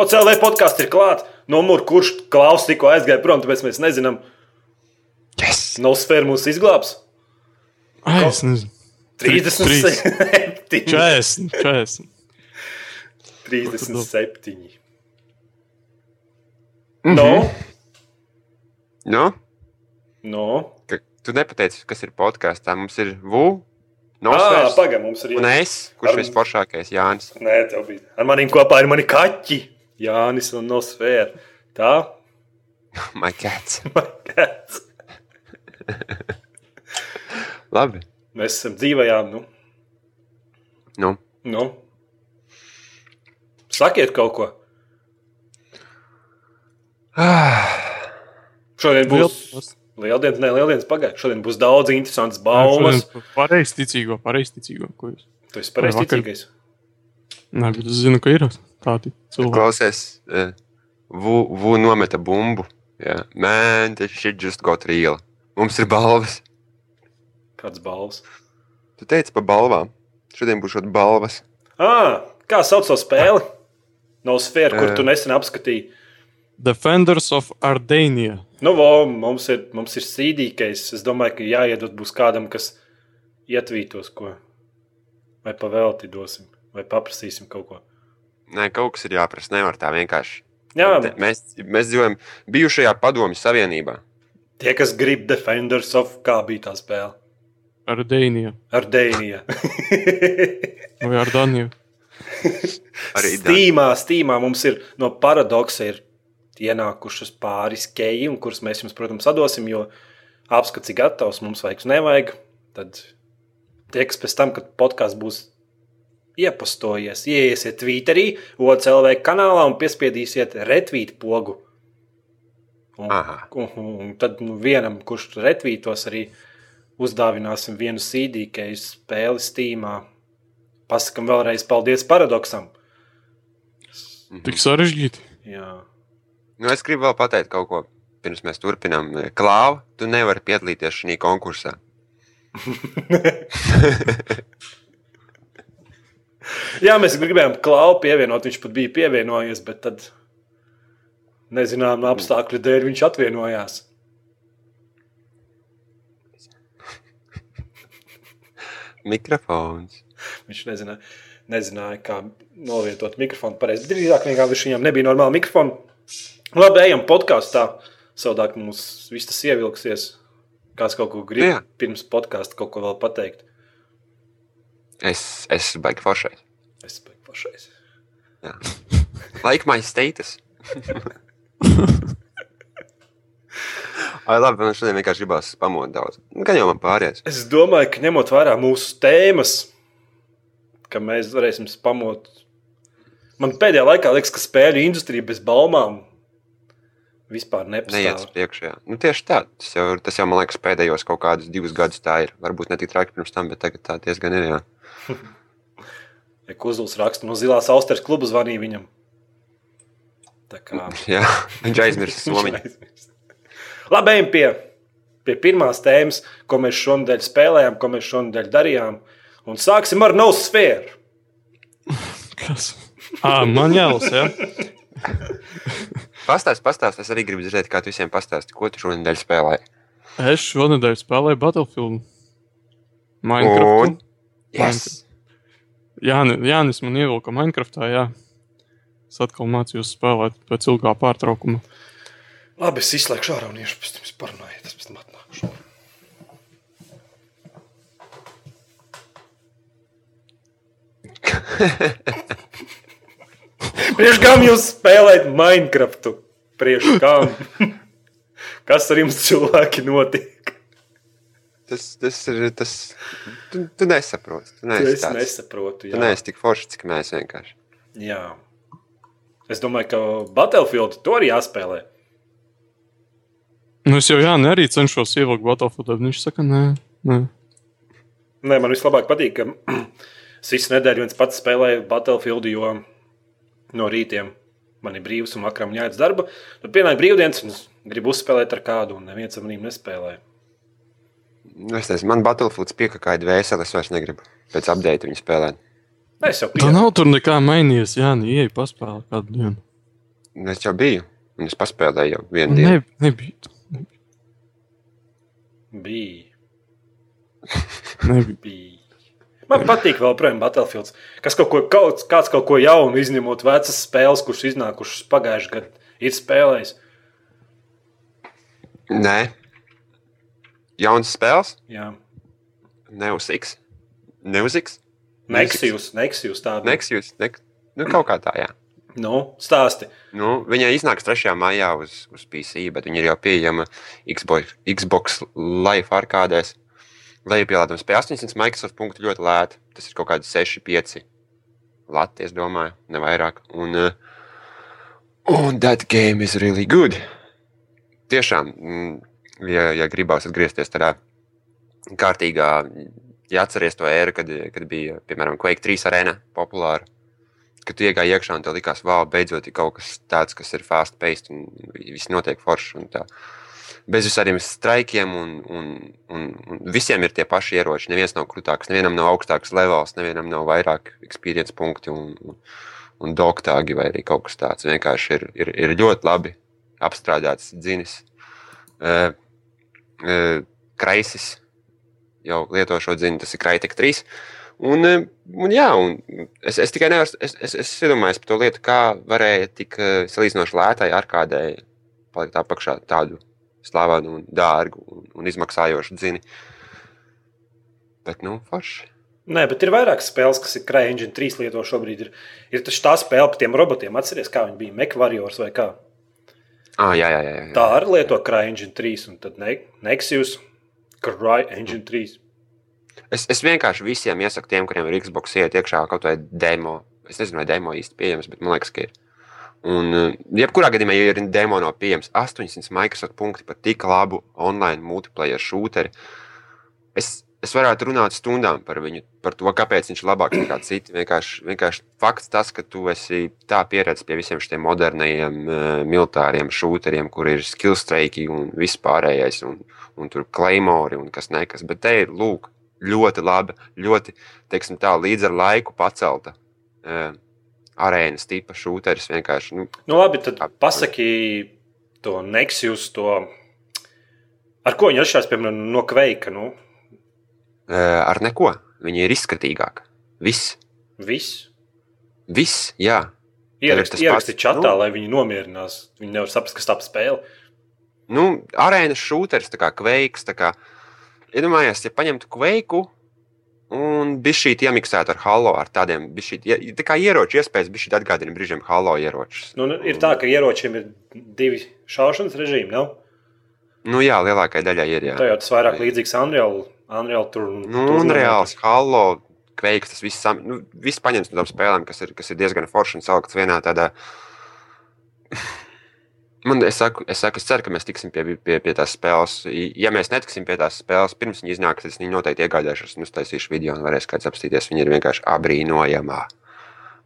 Sports LV podkāsts ir klāts. Numur, kurš klaus tikko aizgāja prom, tāpēc mēs nezinām. Yes! No sfēra mūs izglābs. Ai, es nezinu. 37. 40, 40. 37. No, Nu, no. ka, tu nepateici, kas ir podkāstā. Mums ir VU, Ah, Nosvērts pagaidi, mums ir un es, kurš Ar- visforšākais Jānis. Nē, tev bija. Ar maniem kopā ir mani kaķi. Jānis un Nosfēra. Tā, My cats. man cats. Labi. Mēs esam dzīvajām, nu. Nu, nu. Sakiet kaut ko. Šodien būs Liels- lieldienas, ne lieldienas pagājušajā. Šodien būs daudz interesantas baumas. Pareizticīgo, pareizticīgo. Tu esi pareizticīgais. Nē, bet es zinu, ka ir tādi cilvēki. klausies, uh, VU, VU nometa bumbu. Yeah. Man, this shit just got real. Mums ir balvas. Kāds balvs? Tu teici par balvām. Šodien būs šāda balvas. Ah, kā sauc to spēli? No sfēra, kur Eh. tu nesen apskatīji. Defenders of Ardēnija. Nu, vo, mums ir, mums ir sīdīgais. Es domāju, ka jāiedod būs kādam, kas ietvītos ko. Vai pavēlti dosim, vai paprasīsim kaut ko. Nē, kaut kas ir jāprasa. Nevar tā vienkārši. Jā, Te- Mēs, mēs dzīvojam bijušajā padomju savienībā. tie, kas grib Defenders of, kā bija tā spēle? Ardēnija. Ar Dēniju. Vai Ardānija. Arī Stīmā, Stīmā mums ir no paradoksa ir ienākušas pāris keji, un kurus mēs jums, protams, atdosim, jo apskats ir gatavs, mums vajag, nevajag. Tad tie, kas pēc tam, kad podkāsts būs iepastojies, ieiesiet Twitterī, OCLV kanālā un piespiedīsiet retvīt pogu. Un, Aha. un, un tad nu, vienam, kurš retvītos, arī uzdāvināsim vienu sīdīgāju spēli Steamā. Pasakam vēlreiz paldies paradoksam. Tik sarežģīti. Jā. Nu, es gribu vēl pateikt kaut ko. Pirms mēs turpinām, Klāva, tu nevari piedalīties šajā konkursā. Jā, mēs gribējām klauvu pievienot, viņš pat bija pievienojies, bet tad nezinām apstākļu dēļ viņš atvienojās. Mikrofons. Viņš nezināja, nezināja kā novietot mikrofonu pareizi. Drīzāk vienkārši viņam nebija normāla mikrofona. Labi, ejam podkāstā. Savādāk mums viss tas ievilksies. Kāds kaut ko grib Jā. pirms podkāsta kaut ko vēl pateikt. Es es baigi foršais. Pašais. Like my status. Ai, labi, man šodien vienkārši gribās pamodīt daudz. Gan jau man pāries. Es domāju, ka ņemot vērā mūsu tēmas, ka mēs varēsim pamot. Man pēdējā laikā liekas, ka spēļu industrija bez baumām vispār Neiet uz nepastāv. priekšu. jā. Nu, tieši tā. Tas jau, tas jau, man liekas, pēdējos kaut kādus divus gadus tā ir. Varbūt ne tik traki pirms tam, bet tagad tā diezgan ir. Jā. Kuzuls raksta no zilās austeres kluba zvanīja viņam. Tā kā jā. Viņš aizmirsa aizmirst. Labi, ejam pie, pie pirmās tēmas, ko mēs šonadēļ spēlējām, ko mēs šonadēļ darījām. Un sāksim ar nosfēru. Kas? Ah, man jālasa, ja? Pastāst, pastāst. Es arī gribu dzirdēt, kā tu visiem pastāsti, ko tu šonadēļ spēlēji. Es šonadēļ spēlēju Battlefield. Minecraft. Un? Yes. Jā, Jānis man ievilka Minecraftā, jā. Es atkal mācījos spēlēt pēc ilgā pārtraukuma. Labi, es izslēgšu ārā un iešu pēc tam parunājiet. Es pēc tam atnākšu. Priekš kam jūs spēlējat Minecraftu? Priekš kam? Kas ar jums cilvēki notiek? Tas, tas ir. Tas, tu, tu nesaproti. Tu To neesi, Es tāds. nesaprotu. tu Jā. neesi tik foršs, cik mēs vienkārši. jā. Es domāju, ka Battlefield to arī jāspēlē. Nu, es jau Jāni arī cenšos ievilkt Battlefield, bet viņš saka, nē, nē. Nē, man vislabāk patīk, ka Sīs nedēļa viens pats spēlēja Battlefield, jo no rītiem man ir brīvs un vakaram jāiet uz darbu. Tad pienāk brīvdienas, un es gribu uzspēlēt ar kādu, un neviens ar maniem nespēlē. Nu, Es nezinu, man Battlefields piekāpja dvēseli, es vairs negribu pēc update viņu spēlēt. Es jau Tā pieņemu. nav tur nekā mainījies. Jā, nē, ieej paspēlēt kādu dienu. Nu, Es jau biju, un es paspēlēju jau vienu dienu. Ne, nebija. Bija. nebija. bija. Man patīk vēl projām Battlefields. Kas kaut ko, kaut, kāds kaut ko jaunu izņemot vecas spēles, kuras iznākušas pagājušajā gadā, ir spēlējis. Nē, jauns spēles, Jā. ne uz X, ne uz X. Nexus, Nexus tāda. Nexus, ne, nu, kaut kā tā, jā. Nu, stāsti. Nu, viņa iznāks 3. maijā uz, uz PC, bet viņa ir jau pieejama Xbox, Xbox Live arcādēs. Lejupielādams pie 800 Microsoft punktu ļoti lēti. Tas ir kaut kādi 6, 5 lati, es domāju, ne vairāk. Un, uh, un that game is really good. Tiešām, mm, ja, ja gribās atgriezties tādā kārtīgā, ja atceries to ēru, kad, kad bija, piemēram, Quake 3 arēna populāra kad tu iegāji iekšā un tev likās, wow, beidzot ir kaut kas tāds, kas ir fast paced un viss notiek forši. un tā. Bez visādiem straikiem, un, un, un, un visiem ir tie paši ieroči. Neviens nav krūtāks, nevienam nav augstāks levels, nevienam nav vairāk experience punkti un, un, un doktāgi vai kaut kas tāds. Vienkārši ir, ir, ir ļoti labi apstrādāts dzinis. Uh, Kraisis jau lieto šo dzinu, tas ir Kraitek 3. Un, eh, un, jā, un es, es tikai nevaru, es, es, es iedomājos par to lietu, kā varēja tik eh, salīdzinoši lētai ar kādai palikt apakšā tādu slavenu un dārgu un, un izmaksājošu dzini. Bet, nu, forši. Nē, bet ir vairākas spēles, kas ir CryEngine 3 lieto šobrīd. Ir, ir taču tā spēle par tiem robotiem. Atcerieties, kā viņi bija McVarriors vai kā. Ah, jā, jā, jā. jā. Tā arī lieto CryEngine 3 un tad ne, Nexus CryEngine 3. Es, es vienkārši visiem iesaku tiem, kuriem ir Xbox, iet iekšā kaut vai demo. Es nezinu, vai demo īsti pieejams, bet man liekas, ka ir. Un, eh, jebkurā gadījumā, ja ir demo nav pieejams 800 Microsoft punkti par tik labu online multiplayer šūteri, es, es varētu runāt stundām par viņu, par to, kāpēc viņš ir labāks nekā citi. Vienkārši, vienkārši fakts tas, ka tu esi tā pieredzējis pie visiem šiem moderniem uh, militāriem šūteriem, kur ir skill streiki un vispārējais, un, un tur claymori un kas nekas. Bet te ir lūk, ļoti laba, ļoti teiksim, tā, līdz ar laiku pacelta. Uh, arēnas tipa šūteris vienkārši. Nu, Nu, labi, tad pasaki to Nexus, to. Ar ko viņi atšķirās, piemēram, no Kveika? Nu, ar neko. Viņa ir izskatīgāka. Viss, viss. viss jā. Ieraksti, ieraksti pats, čatā, nu. lai viņi nomierinās. Viņi nevar saprast, kas tā pa spēle. Nu, arēnas šūteris, tā kā kveiks. Tā kā, iedomājies, ja paņemtu kveiku un bija šī iemiksēta ar halo, ar tādiem, bišķīt, tā kā ieroči iespējas, šī atgādina brīžiem halo ieročus. Nu, nu, ir tā, ka ieročiem ir divi šaušanas režīmi. Nav? Nu, jā, lielākajai daļai ir. Jā. Tā jau tas vairāk līdzīgs Unreal. Unreal tur Nu, un reāls halo. Kveiks, tas viss, nu, viss paņemts no tām spēlēm, kas ir, kas ir diezgan forši un salikts vienā tādā. Man, es, saku, es saku, es ceru, ka mēs tiksim pie, pie, pie tās spēles. Ja mēs netiksim pie tās spēles, pirms viņa iznāks, es viņu noteikti iegādāšos un uztaisīšu video un varēs kāds apstīties. Viņa ir vienkārši abrīnojamā.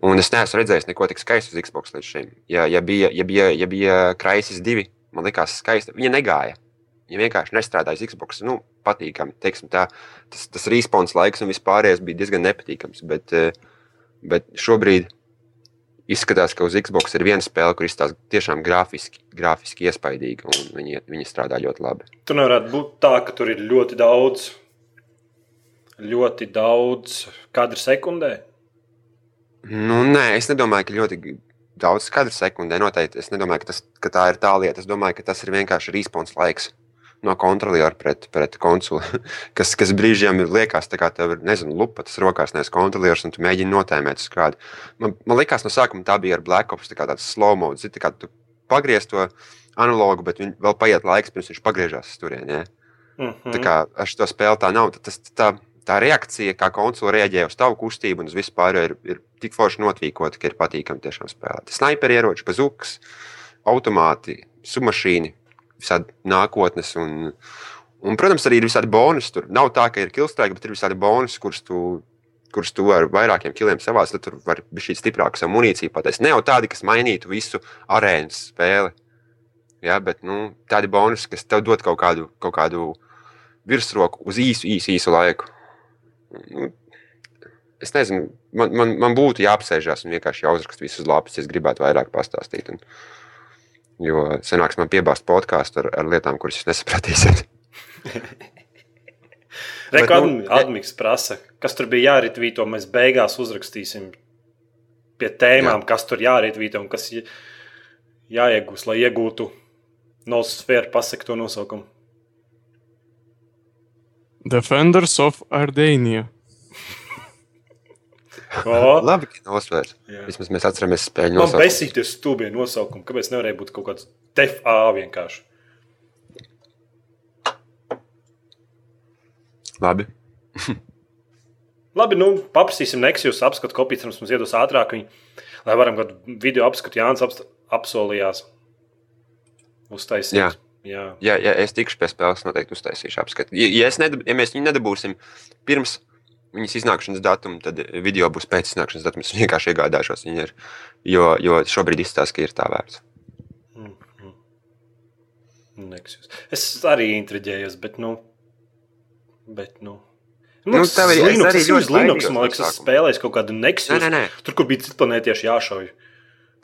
Un es neesmu redzējis neko tik skaistu uz Xbox līdz šim. Ja, ja bija, ja bija, ja bija Crisis 2, man likās skaista. Viņa negāja. Viņa vienkārši nestrādāja uz Xbox. Nu, patīkami. Teiksim, tā, tas, tas respons laiks un vispārējais bija diezgan nepatīkams. Bet, eh, bet šobrīd izskatās, ka uz Xbox ir viena spēle, kur izstāsta tiešām grafiski, grafiski iespaidīga. un Viņi, viņi strādā ļoti labi. Tur nevarētu būt tā, ka tur ir ļoti daudz, ļoti daudz kadru sekundē. Nu, nē, es nedomāju, ka ļoti daudz kadru sekundē. Noteikti es nedomāju, ka, tas, ka tā ir tā lieta. Es domāju, ka tas ir vienkārši respons laiks. No kontroliera pret, pret konsoli. Kas, kas brīžiem ir liekas, tā kā tev ir, nezinu, lupatas rokās, nevis kontrolieris, un tu mēģini notēmēt uz kādu. Man, man liekas, no sākuma tā bija ar Black Ops, tā kā tāds slow mode. zini, kā tu pagriez to analogu, bet viņ, vēl paiet laiks, pirms viņš pagriežās uz turieni. Ja? Mm Tā -hmm. kā ar šo spēli tā nav. Tas, tā, tā reakcija, kā konsole reaģē uz tavu kustību un uz vispār, ir, ir tik forši notvīkota, ka ir patīkami tiešām spēlēt. Sniperi ieroči, bazukas, automāti, submašīni, visādi nākotnes. Un, un, protams, arī ir visādi bonusi. Tur nav tā, ka ir kilstrēki, bet ir visādi bonusi, kurus tu. Kurus tu ar vairākiem kiliem savās, tad tur var būt šī stiprāka savu munīciju pateikt. Ne jau tādi, kas mainītu visu arēnas spēli. Ja, bet nu, tādi bonusi, kas tev dod kaut kādu, kaut kādu virsroku uz īsu, īsu, īsu laiku. Nu, es nezinu, man, man, man būtu jāapsēžās un vienkārši jāuzraksta visas lapas, ja es gribētu vairāk pastāstīt. Un, jo senāks man piebāzt podkāstu ar, ar lietām, kuras jūs nesapratīsiet. Bet, nu, Rekords Admiks prasa, kas tur bija jāritvīto, mēs beigās uzrakstīsim pie tēmām, Jā. kas tur jāritvīto un kas jāiegūst, lai iegūtu nosfēru pasekto nosaukumu. Defenders of Ardenija. O, Labi, ka nosvērt. Jā. Vismaz mēs atceramies spēļu Man nosaukumu. besīties stūbie nosaukumi, kāpēc nevarēja būt kaut kāds TFA vienkārši. Labi. Labi, nu, paprasīsim Nexus apskatu kopiju, cerams, mums iedos ātrāk, viņu, lai varam kādu video apskatu Jānis apst- apsolījās uztaisīt. Jā. Jā. Ja, ja es tikšu pie spēles, noteikti uztaisīšu apskatu. Ja, ja, nedab, ja mēs viņu nedabūsim pirms viņas iznākšanas datuma, tad video būs pēc iznākšanas datuma. Es vienkārši iegādāšos viņu, ar, jo, jo šobrīd izstāsta, ka ir tā vērts. Nexus. Es arī intriģējos, bet, nu, bet, nu. Nu, Mums tev ir- Linux, arī ļoti Linux, man liekas, es spēlēju kaut kādu Nexus. Nē, nē, nē. Tur, kur bija citplanētieši jāšauj.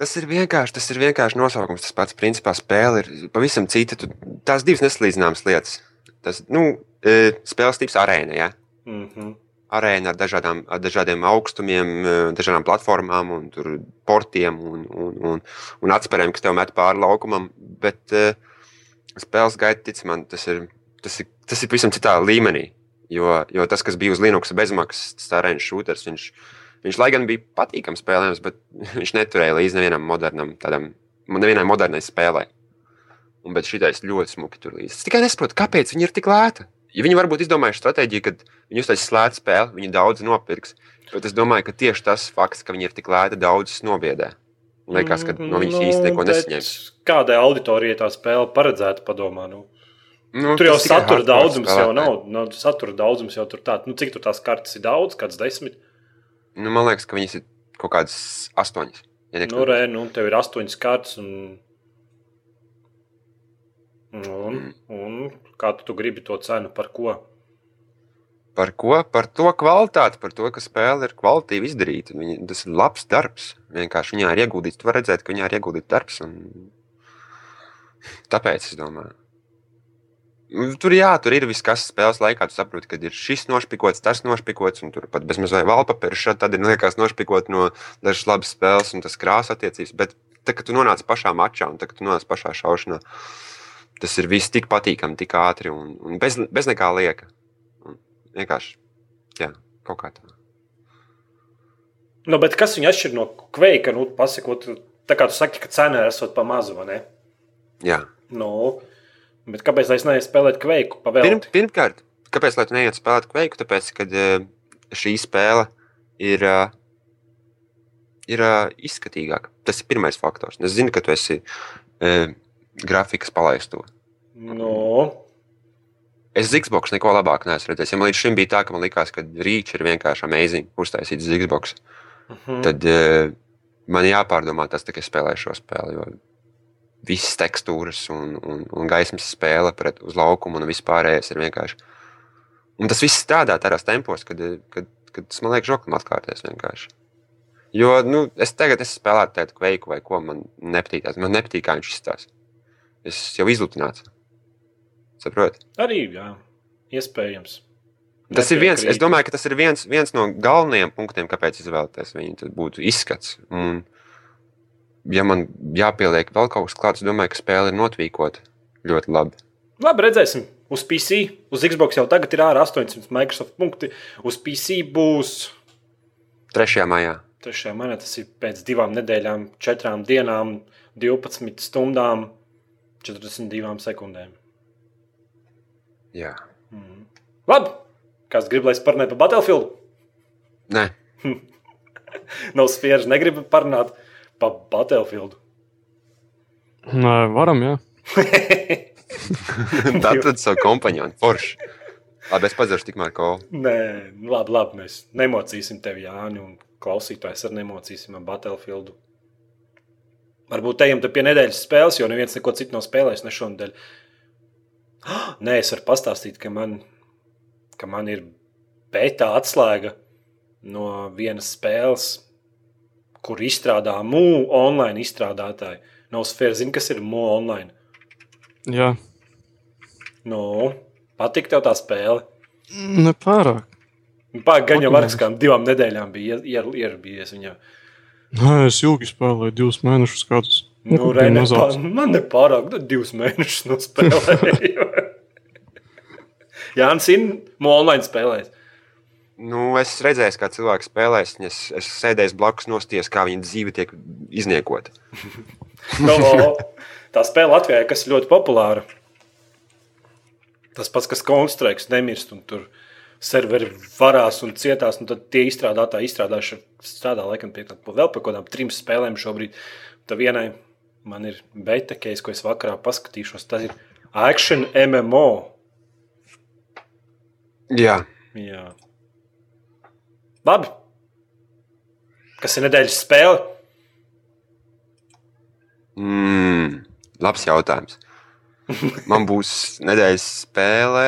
Tas ir vienkārši, tas ir vienkārši nosaukums. Tas pats, principā, spēle ir pavisam cita. Tu, tās divas nesalīdzināmas lietas. Tas, nu, e, spēles tips arēna, ja? Mm -hmm. Arēna ar, dažādām, ar dažādiem augstumiem, eh, dažādām platformām, un portiem un, un, un, un atspērēm, kas tev met pāri laukumam. Bet uh, spēles gaita, tic man, tas ir, tas ir, tas ir pavisam citā līmenī. Jo, jo tas, kas bija uz Linux bezmaksas, arēnas šūters, viņš, viņš lai gan bija patīkams spēlējums, bet viņš neturēja līdz nevienam modernam, tādam, nevienai modernai spēlei. Un, bet šitais ļoti smuki tur līdzi. Es tikai nesaprotu, kāpēc viņi ir tik lēti. Ja viņi varbūt izdomājuši stratēģiju, ka viņi uztaisīs slēdz spēli, viņi daudz nopirks. Bet es domāju, ka tieši tas fakts, ka viņi ir tik lēti, daudzus nobiedē. Liekas, ka no viņas īsti neko nesaņems. Kādai auditorijai tā spēle paredzēta, padomā. Nu. Nu, Tur jau satura daudzums jau nav. No, satura daudzums jau tur tāds. Nu, cik tur tās kartes ir daudz? Kāds desmit? Nu, man liekas, ka viņas ir kaut kādas astoņas. Ja Nu, re, nu, tev ir astoņas kartes. Un... Un, un kā tu, gribi to cenu par ko? Par ko? Par to kvalitāti, par to, ka spēle ir kvalitīvi izdarīta. Viņa, tas ir labs darbs. Vienkārši viņā ir ieguldīts. Tu vari redzēt, ka viņā ir ieguldīts darbs. Un... Tāpēc es domāju. Nu, Tur, jā, tur ir viss, kas spēles laikā. Tu saproti, ka ir šis nošpikots, tas nošpikots, un tur pat bezmaz vai valpapēra šādi tad ir liekas nošpikot no dažas labas spēles un tas krāsa attiecības. Bet, tā, kad tu nonāc pašā mačā un tā, kad tu nonāc pašā šaušanā, tas ir viss tik patīkami, tik ātri un, un bez, bez nekā lieka. Un vienkārši, jā, kaut kā tā. Nu, bet kas viņu atšķir no kveika? Nu, pasakot, tā kā tu saki, ka cena ir pa mazu, vai ne? Jā. Nu, bet kāpēc es neietu spēlēt kveiku Pirm, pirmkārt, kāpēc lai tu neiet spēlēt kveiku? Tāpēc, ka šī spēle ir, ā, ir ā, izskatīgāka. Tas ir pirmais faktors. Es zinu, ka tu esi e, grafikas palaisto. Nu, Es Xbox neko labāk neesmu redzējis. Ja man līdz šim bija tā, ka man likās, ka Rīčs ir vienkārši amazing uztaisīts uz Xbox, mhm. tad e, man jāpārdomā tas, ka es spēlēju šo spēli. Jo visas tekstūras un, un, un gaismas spēle pret uz laukumu un vispārējais ir vienkārši. Un tas viss strādā tādās tempos, kad, kad, kad tas man liekas, žokam atkārtoties vienkārši. Jo nu, es tagad es spēlētu tādu kveiku vai ko man nepatīk. Man nepatīk, kā viņš izstāsta. Es jau izlutināts. Saprotiet? arī, jā, iespējams. Tas ir viens, es domāju, ka tas ir viens, viens no galvenajiem punktiem, kāpēc izvēlēties viņu. Tas būtu izskats. Un, ja man jāpieliek vēl kaut kas klāts, domāju, ka spēle ir notvīkota ļoti labi. Labi, redzēsim. Uz PC, uz Xbox jau tagad ir ārā 800 Microsoft punkti. Uz PC būs 3. maijā. 3. maijā, tas ir pēc divām nedēļām, četrām dienām, 12 stundām, 42 sekundēm. Jā. Labi, kas grib, lai es parunāju par Battlefield? Nē, Nav spiež, negribu parunāt par Battlefield. Nē, varam, jā. tā tad savu kompanionu. Forši. Labi, es padzeršu tikmēr kolu. Nē, labi, labi, mēs nemocīsim tevi, Jāni, un klausītājs arī nemocīsim ar Battlefieldu. Varbūt ejam pie nedēļas spēles, jo neviens neko citu nav spēlējis ne šonadēļ. Nē, es varu pastāstīt, ka man, ka man ir beta atslēga no vienas spēles, kur izstrādā mūža online izstrādātāji. Nav sfēra, zina, kas ir mūža online. Jā, Nu, patīk tev tā spēle. nepārāk. Pārāk gan jau varas kādām divām nedēļām bija ier- ierabījies viņam. Nē, es ilgi spēlēju, divus mēnešus gadus. Nu, bija re, ne, mazāks. pa, man nepārāk, nu, divus mēnešus nospēlēju. Jā, Ansīna, mūža online spēlēs. Nu, es redzēju, kā cilvēks spēlēs, es, es sēdēju blakus nosties, kā viņa dzīve tiek izniekota. No, tā spēle Latvijā, kas ir ļoti populāra. Tas pats, kas konstruēts, nemirst, un tur serveri varās un cietās, un tad tie izstrādātāji izstrādājuši, strādā laikam pie kaut- vēl par kaut kādām trim spēlēm šobrīd. Tā vienai man ir beta case, ko es vakarā paskatīšos. Tas ir Action MMO. Jā, Jā. Labi. Kas ir nedēļas spēle? mm, labs jautājums. Man būs nedēļas spēle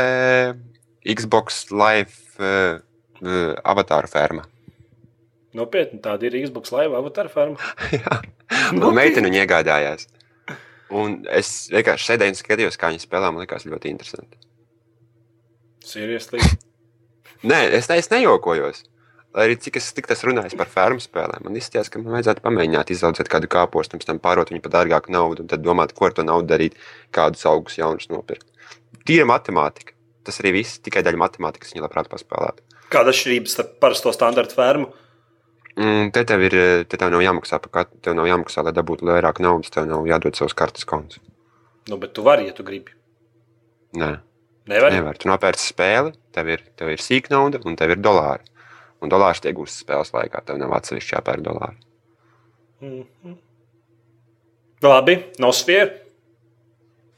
Xbox Live uh, uh, avatāra ferma. Nopietni, tāda ir Xbox Live avatar farma. Jā, man meitene viņu iegādājās. Un es vienkārši sēdēju un skatījos, kā viņi spēlē. Man liekas, ļoti interesanti. Seriously. Nē, es, ne, es nejokojos. Lai arī cik es tas runāju par fermu spēlēm, man izskatās, ka man vajadzētu pamēģināt izaudzēt kādu kāpostu, pēc tam pārot viņu par dārgāku naudu, un tad domāt, ko ar to naudu darīt, kādus augus jaunus nopirkt. Tīra matemātika. Tas arī viss, tikai daļa matemātikas viņa labprāt paspēlētu. Kāda atšķirība starp parasto standarta fermu? Mm, te tev ir, te tev jāmaksā par katru, tev nav jāmaksā, lai dabūtu vairāk naudas, tev nav jādod savus kartes kontus. Nu, bet tu vari, ja tu gribi. Nē, Nevari. nevar. Tu nopērci spēli, tev ir, tev ir sīk nauda un tev ir dolāri. Un dolārs tiek gūsts spēles laikā, tev nav atsevišķi jāpērk dolāri. Mhm. Labi, nav sfēra.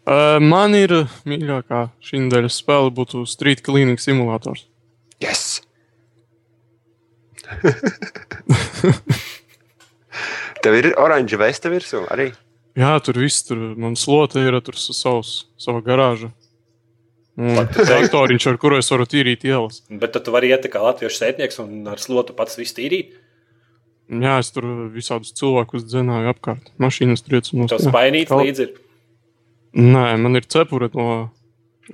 Uh, man ir mīļākā šī nedēļas spēle būtu Street Cleaning simulators. Yes! Tev ir oranža vesta virsū arī. Jā, tur viss tur man slote ir, tur sa- savs, sava garāža. Un Pat tu teiksi- Traktoriņš, ar kuru es varu tīrīt ielas. Bet tad tu vari iet kā latviešu sētnieks un ar slotu pats visu tīrīt. Jā, es tur visādus cilvēkus dzenāju apkārt. Mašīnas triecu no To spainīt Kal- līdzi. ir. Nē, man ir cepure no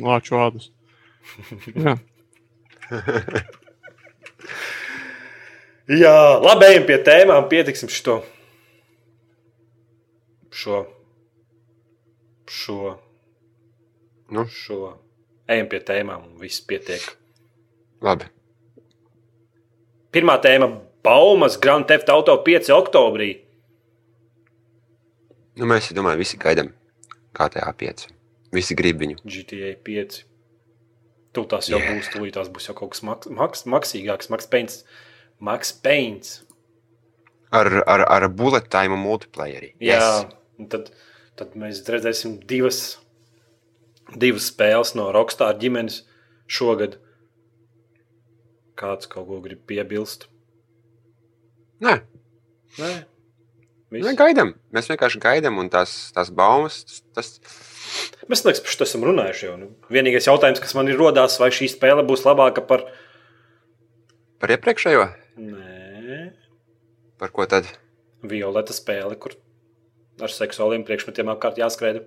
lāču ādas. Jā, Jā, labi, ejam pie tēmām. Pietiksim šo. Šo. Šo. Nu, šo. Ejam pie tēmām un viss pietiek. labi. Pirmā tēma - Baumas Grand Theft Auto 5. oktobrī. Nu, mēs domājam, visi gaidām GTA 5. Visi grib viņu. GTA 5. Tu tās jau yeah. būs, tūlīt tās būs jau kaut kas maks, maks, maksīgāks, Max Paints. Max Paints. Ar, ar, ar bullet time multiplayeri. Jā, un tad, tad mēs redzēsim divas, divas spēles no Rockstar ģimenes šogad. Kāds kaut ko grib piebilst? Nē, Nē, mēs Viss. gaidām. Mēs vienkārši gaidām, un tās, tās baumas, tas, Mēs liekas, par šo esam runājuši. Jau. Nu, vienīgais jautājums, kas man ir rodās, vai šī spēle būs labāka par. par iepriekšējo. Nē, Par ko tad? violeta spēle, kur ar seksuāliem priekšmetiem apkārt jāskrēja.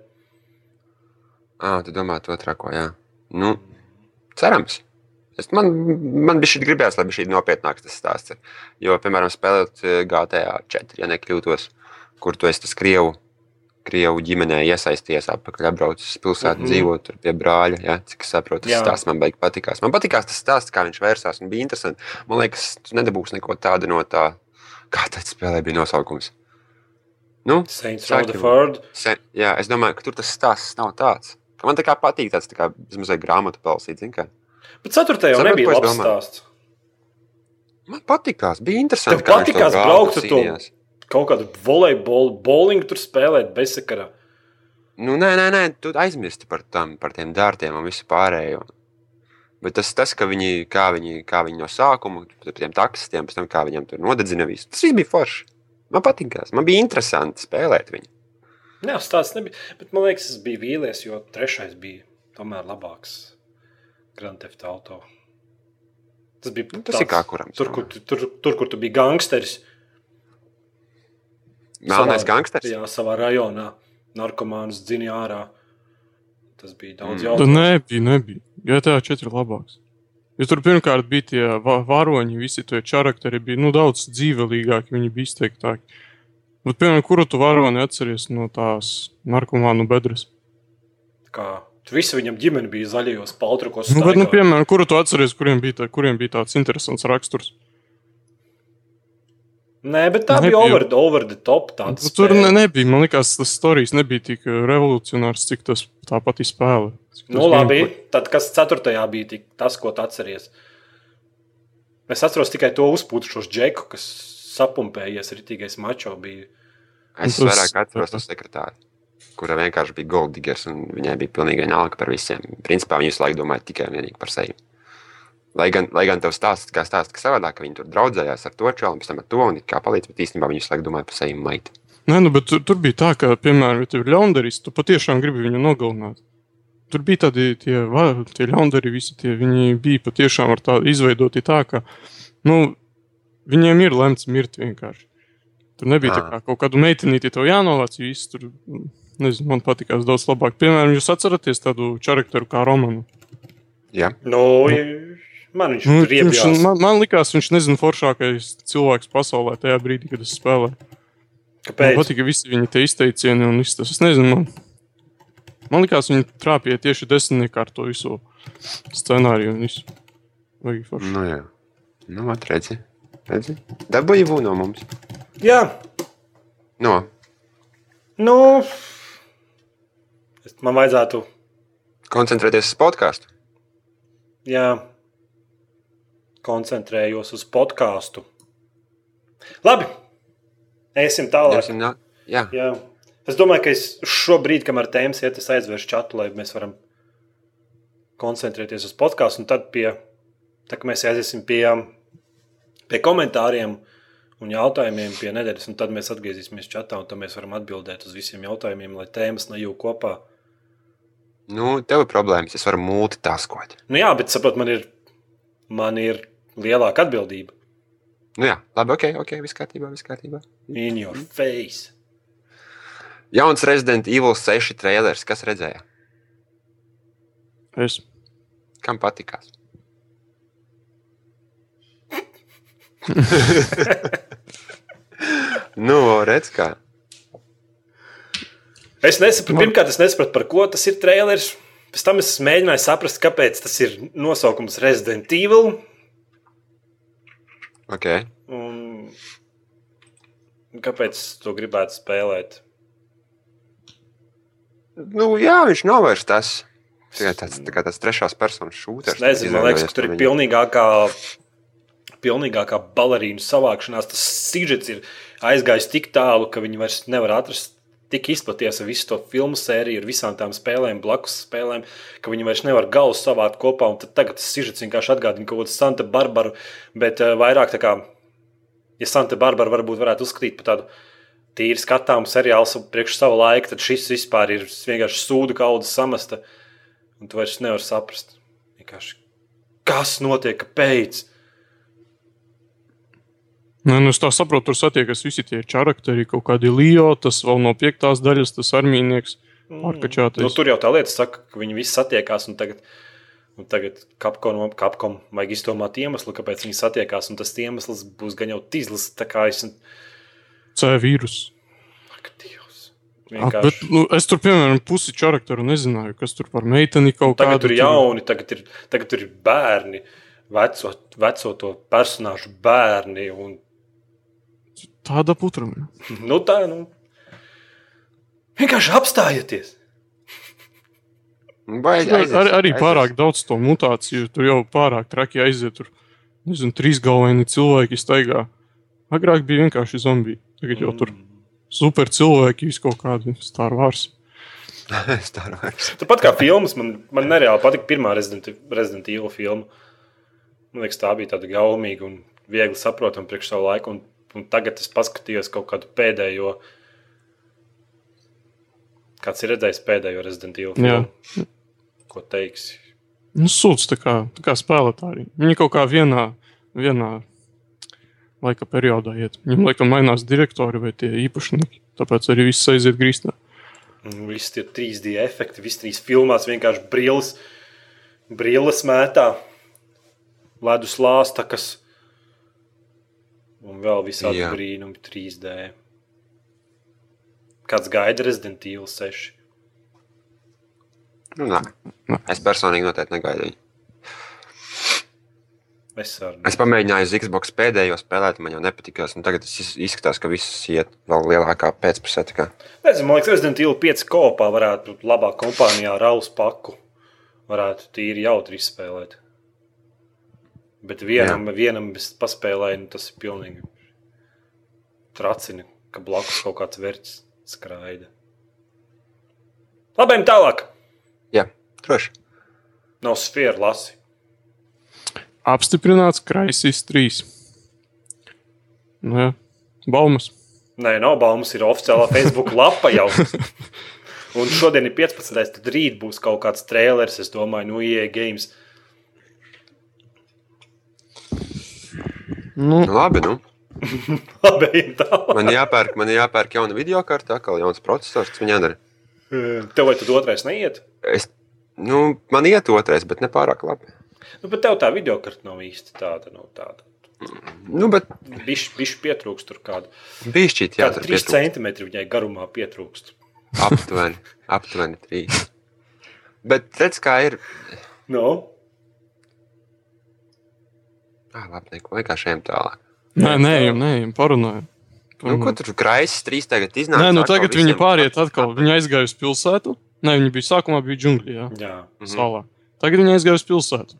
Ah, tu domā to trako, jā. Nu, cerams. Es, man, man bija šī gribējās, lai šī nopietnāks tas stāsts. ir. Jo, piemēram, spēlēt eh, GTA 4, ja nekļūtos, kur tu esi tas krievu, krievu ģimenē iesaisties apakaļ, apbraucis pilsētu, mm. -hmm. dzīvot tur pie brāļa. Ja? Cik es saprotu, tas stāsts man beig patikās. Man patikās tas stāsts, kā viņš vērsās, un bija interesanti. Man liekas, tu nedabūsi neko tādu no tā, kā tā spēlē bija nosaukums. Nu, Saints. Se, jā, es domāju, ka tur tas stāsts nav tāds. Man tā kā patīk tāds tā kā grāmatu palasīt. zini kā. Bet ceturtajā jau nebija labs domāju? stāsts. Man patīkās, bija interesanti. Tev patīkās braukt ar to? Kaut kādu volejbolu, bowlingu tur spēlēt bezsakarā. Nu, nē, nē, nē, tu aizmirsti par, tam, par tiem dārtiem un visu pārējo. Bet tas, tas ka viņi, kā viņi, kā viņi no sākuma, par tiem taksistiem, pēc tam kā viņiem tur nodedzina visu, tas viss bija forši. Man patīkās, man bija interesanti spēlēt viņu. Jā, stāsts nebija. Bet man liekas, es biju vīlies, jo trešais bija tomēr labāks. Grand Theft Auto. Tas bija Nu, tas ir kā kuram. Tur, kur, tu- tur, tur, kur tu biji gangsteris. Melnais gangsters. Jā, savā rajonā. Narkomāns dzini ārā. Tas bija daudz Mm. jautājumu. nebija, nebija. GTA 4 ir labāks. Jo tur pirmkārt bija tie va- varoņi, visi tie charakteri bija nu, daudz dzīvelīgāki, viņi bija izteiktāki. Bet, piemēram, kuru tu varoni atceries no tās narkomānu bedres? Kā visi viņam ģimene bija zaļajos paltrukos. Nu, bet, nu, piemēram, kuru tu atceries, kuriem bija, tā, kuriem bija tāds interesants raksturs? Nē, bet tā Nebija. bija over, over the top. Nu, Tāds tur ne, nebija, man liekas, tas stāstījums nebija tik eh, revolucionārs, cik tas tā pati spēle. Nu, labi, gameplay. tad kas ceturtajā bija tik, tas, ko tu atceries? Es atceros tikai to uzpūtušos džeku, kas sapumpējies ritīgais mačo. Bija. Es Tas- vairāk atceros to sekretāru, kura vienkārši bija golddiggers un viņai bija pilnīgi vienalga par visiem. Principā viņa visu laiku domāja tikai un vienīgi par sevi. Lai gan, lai gan tev stāsta, kā stāsta, ka savādāk, ka viņi tur draudzējās ar to čauli, pēc tam ar to un kā palīdz, bet īstenībā viņi visu laiku domāja par sevi maitu. Nē, nu, bet tur, tur bija tā, ka, piemēram, ja tev ir ļaundaris, tu patiešām gribi viņu nogalināt. Tur bija tādi tie, va- tie ļaundari, visi tie, viņi bija patiešām ar tādu izveidoti tā, ka, nu, viņiem ir lemts mirt vienkārši. Tur nebija tā kā kaut kādu meitenīti tev jānovāc, jo viss tur, nezinu, man patīkās daudz labāk. Piemēram, jūs atceraties tādu charakteru kā Romanu? Jā, Nu, man viņš Nu, nu, viņš, man, man likās, viņš nezinu foršākais cilvēks pasaulē tajā brīdī, kad es spēlēju. Man Kāpēc? patika visi viņa te izteicieni un viss tas. Es nezinu, man, man liekas, viņi trāpīja tieši desmitniekā ar to visu scenāriju un visu. Vai forši. nu jā. Nu, vat redzi. Dabūji bū no mums. Jā, No, nu. es- Man vajadzētu. koncentrēties uz podkāstu. Jā, koncentrējos uz podkāstu. Labi, iesim tālāk. Jā, jā. Jā. Es domāju, ka es šobrīd, kamēr tēmas iet, es aizvēršu čatu, lai mēs varam koncentrēties uz podkāstu. Un tad, pie, tad kad mēs aiziesim pie, pie komentāriem un jautājumiem, pie nedēļas, un tad mēs atgriezīsimies čatā, un mēs varam atbildēt uz visiem jautājumiem, lai tēmas nejūg kopā. Nu, tev ir problēmas. Es varu multitaskot. Nu, jā, bet saprot, man ir, man ir lielāka atbildība. Nu, jā, labi, ok, ok, viss kārtībā, viss kārtībā. In your face. Jauns Resident Evil 6 trailers. Kas redzēja? Es. Kam patīkās? nu, redz, kā. Es nesapratu, pirmkārt, es nesapratu, par ko tas ir traileris. Pēc tam es mēģināju saprast, kāpēc tas ir nosaukums Resident Evil. Ok. Un kāpēc to gribētu spēlēt? Nu, jā, viņš nav vairs tas. Tikai tāds, tā kā tāds trešās personas šūters. nezinu, man liekas, ka tur ir pilnīgākā, pilnīgākā balerīnu savākšanās. Tas sižets ir aizgājis tik tālu, ka viņi vairs nevar atrast. Tik izplaties ar visu to filmu sēriju, ar visām tām spēlēm, blakus spēlēm, ka viņi vairs nevar galus savākt kopā. Tagad tas sižets vienkārši atgādina kaut kādu Santa Barbaru, bet uh, vairāk tā kā, ja Santa Barbara varbūt varētu uzskatīt par tādu tīri skatāmu seriālu priekš sava laika, tad šis vispār ir vienkārši sūdu kaudzes samasta. Un tu vairs nevari saprast, vienkārši, kas notiek, kāpēc. Nē, nu es tā saprotu, tur satiekas visi tie charakteri, kaut kādi Leo, tas vēl no piektās daļas, tas armīnieks. Pārkačātais. Nu, tur jau tā lieta saka, ka viņi visi satiekās. Un tagad, un tagad Capcom, Capcom vajag izdomāt iemeslu, kāpēc viņi satiekās. Un tas iemesls būs gan jau tīzlis. Tā kā es. C vīrus. Ak, Dievs. Ah, Bet, Vienkārši. nu, es tur, piemēram, pusi charakteru nezināju, kas tur par meiteni kaut Tagad kādu. tur ir jauni, tagad ir, tagad tur ir bērni, veco, veco to personāžu bērni. Un, Tāda putra. nu, tā, nu, vienkārši apstājieties. Vai Ar, ar, arī pārāk daudz to mutāciju, tur jau pārāk traki aiziet. Tur, nezinu, trīs galveni cilvēki staigā. Agrāk bija vienkārši zombiji. Tagad jau tur super cilvēki, vis kaut kādi Star Wars. Star Wars. Tāpat kā filmas, man, man nereāli patika pirmā Resident, Resident Evil filma. Man liekas, tā bija tāda gaumīga un viegli saprotama priekš savu laiku. Un, un tagad es paskatījos kaut kādu pēdējo. Kāds ir redzējis pēdējo Resident Evil filmu? Ko teiksi? Nu, sūds tā kā, tā kā spēlētāji. Viņi kaut kā vienā, vienā laika periodā iet. Viņam laikam mainās direktori vai tie īpašnieki. Tāpēc arī viss aiziet grīstā. Visi tie 3D efekti, visi trīs filmās vienkārši brilles, brilles mētā, ledus lāstakas un vēl visādi Jā. brīnumi 3D. Kāds gaida Resident Evil 6? Nu, nē. Es personīgi noteikti negaidu viņu. Es arī. Es pamēģināju Xbox pēdējo spēlēt, man jau nepatikās. un Tagad tas iz- izskatās, ka viss iet vēl lielākā pēcpusē. Nezinu, man liekas, Resident Evil 5 kopā varētu būt labā kompānijā ar Raus paku. Varētu tīri jautri izspēlēt. Bet vienam, Jā. vienam bez paspēlēja, nu, tas ir pilnīgi tracini, ka blakus kaut kāds vērts skraida. Labi, tālāk. Jā, droši. Nav sfēra lasi. Apstiprināts Kraisīs 3. Nu, jā. Baumas. Nē, nav baumas, ir oficiālā Facebook lapa jau. Un šodien ir 15. tad rīt būs kaut kāds trēlers, es domāju, no IE games. Nu, Nu, labi, nu. Labi. Man jāpērk, man jāpērk jauna video karte, atkal jauns processors, kas man jādara. Tev vai tad otrais neiet? Es, nu, man iet otrais, bet ne pārāk labi. Nu, bet tev tā video karta nav īsti tāda. Nav tāda. Nu, bet Bišķi bišķi pietrūkst tur kāda. bija šķiet, jā, Kāda tur 3 pietrūkst. centimetri viņai garumā pietrūkst. aptuveni, aptuveni trīs. Bet redz, kā ir. No? Ah, labi, neko vienkārši ejam tālāk. nē, nē, nē, parunājam. Nu, ko tur kraisis trīs tagad iznāk? Nē, nu tagad viņi pāriet atkal. Viņi aizgāja uz pilsētu. Nē, viņi bija sākumā bija džungļi, jā, Jā. Mhm. salā. Tagad viņi aizgāja uz pilsētu.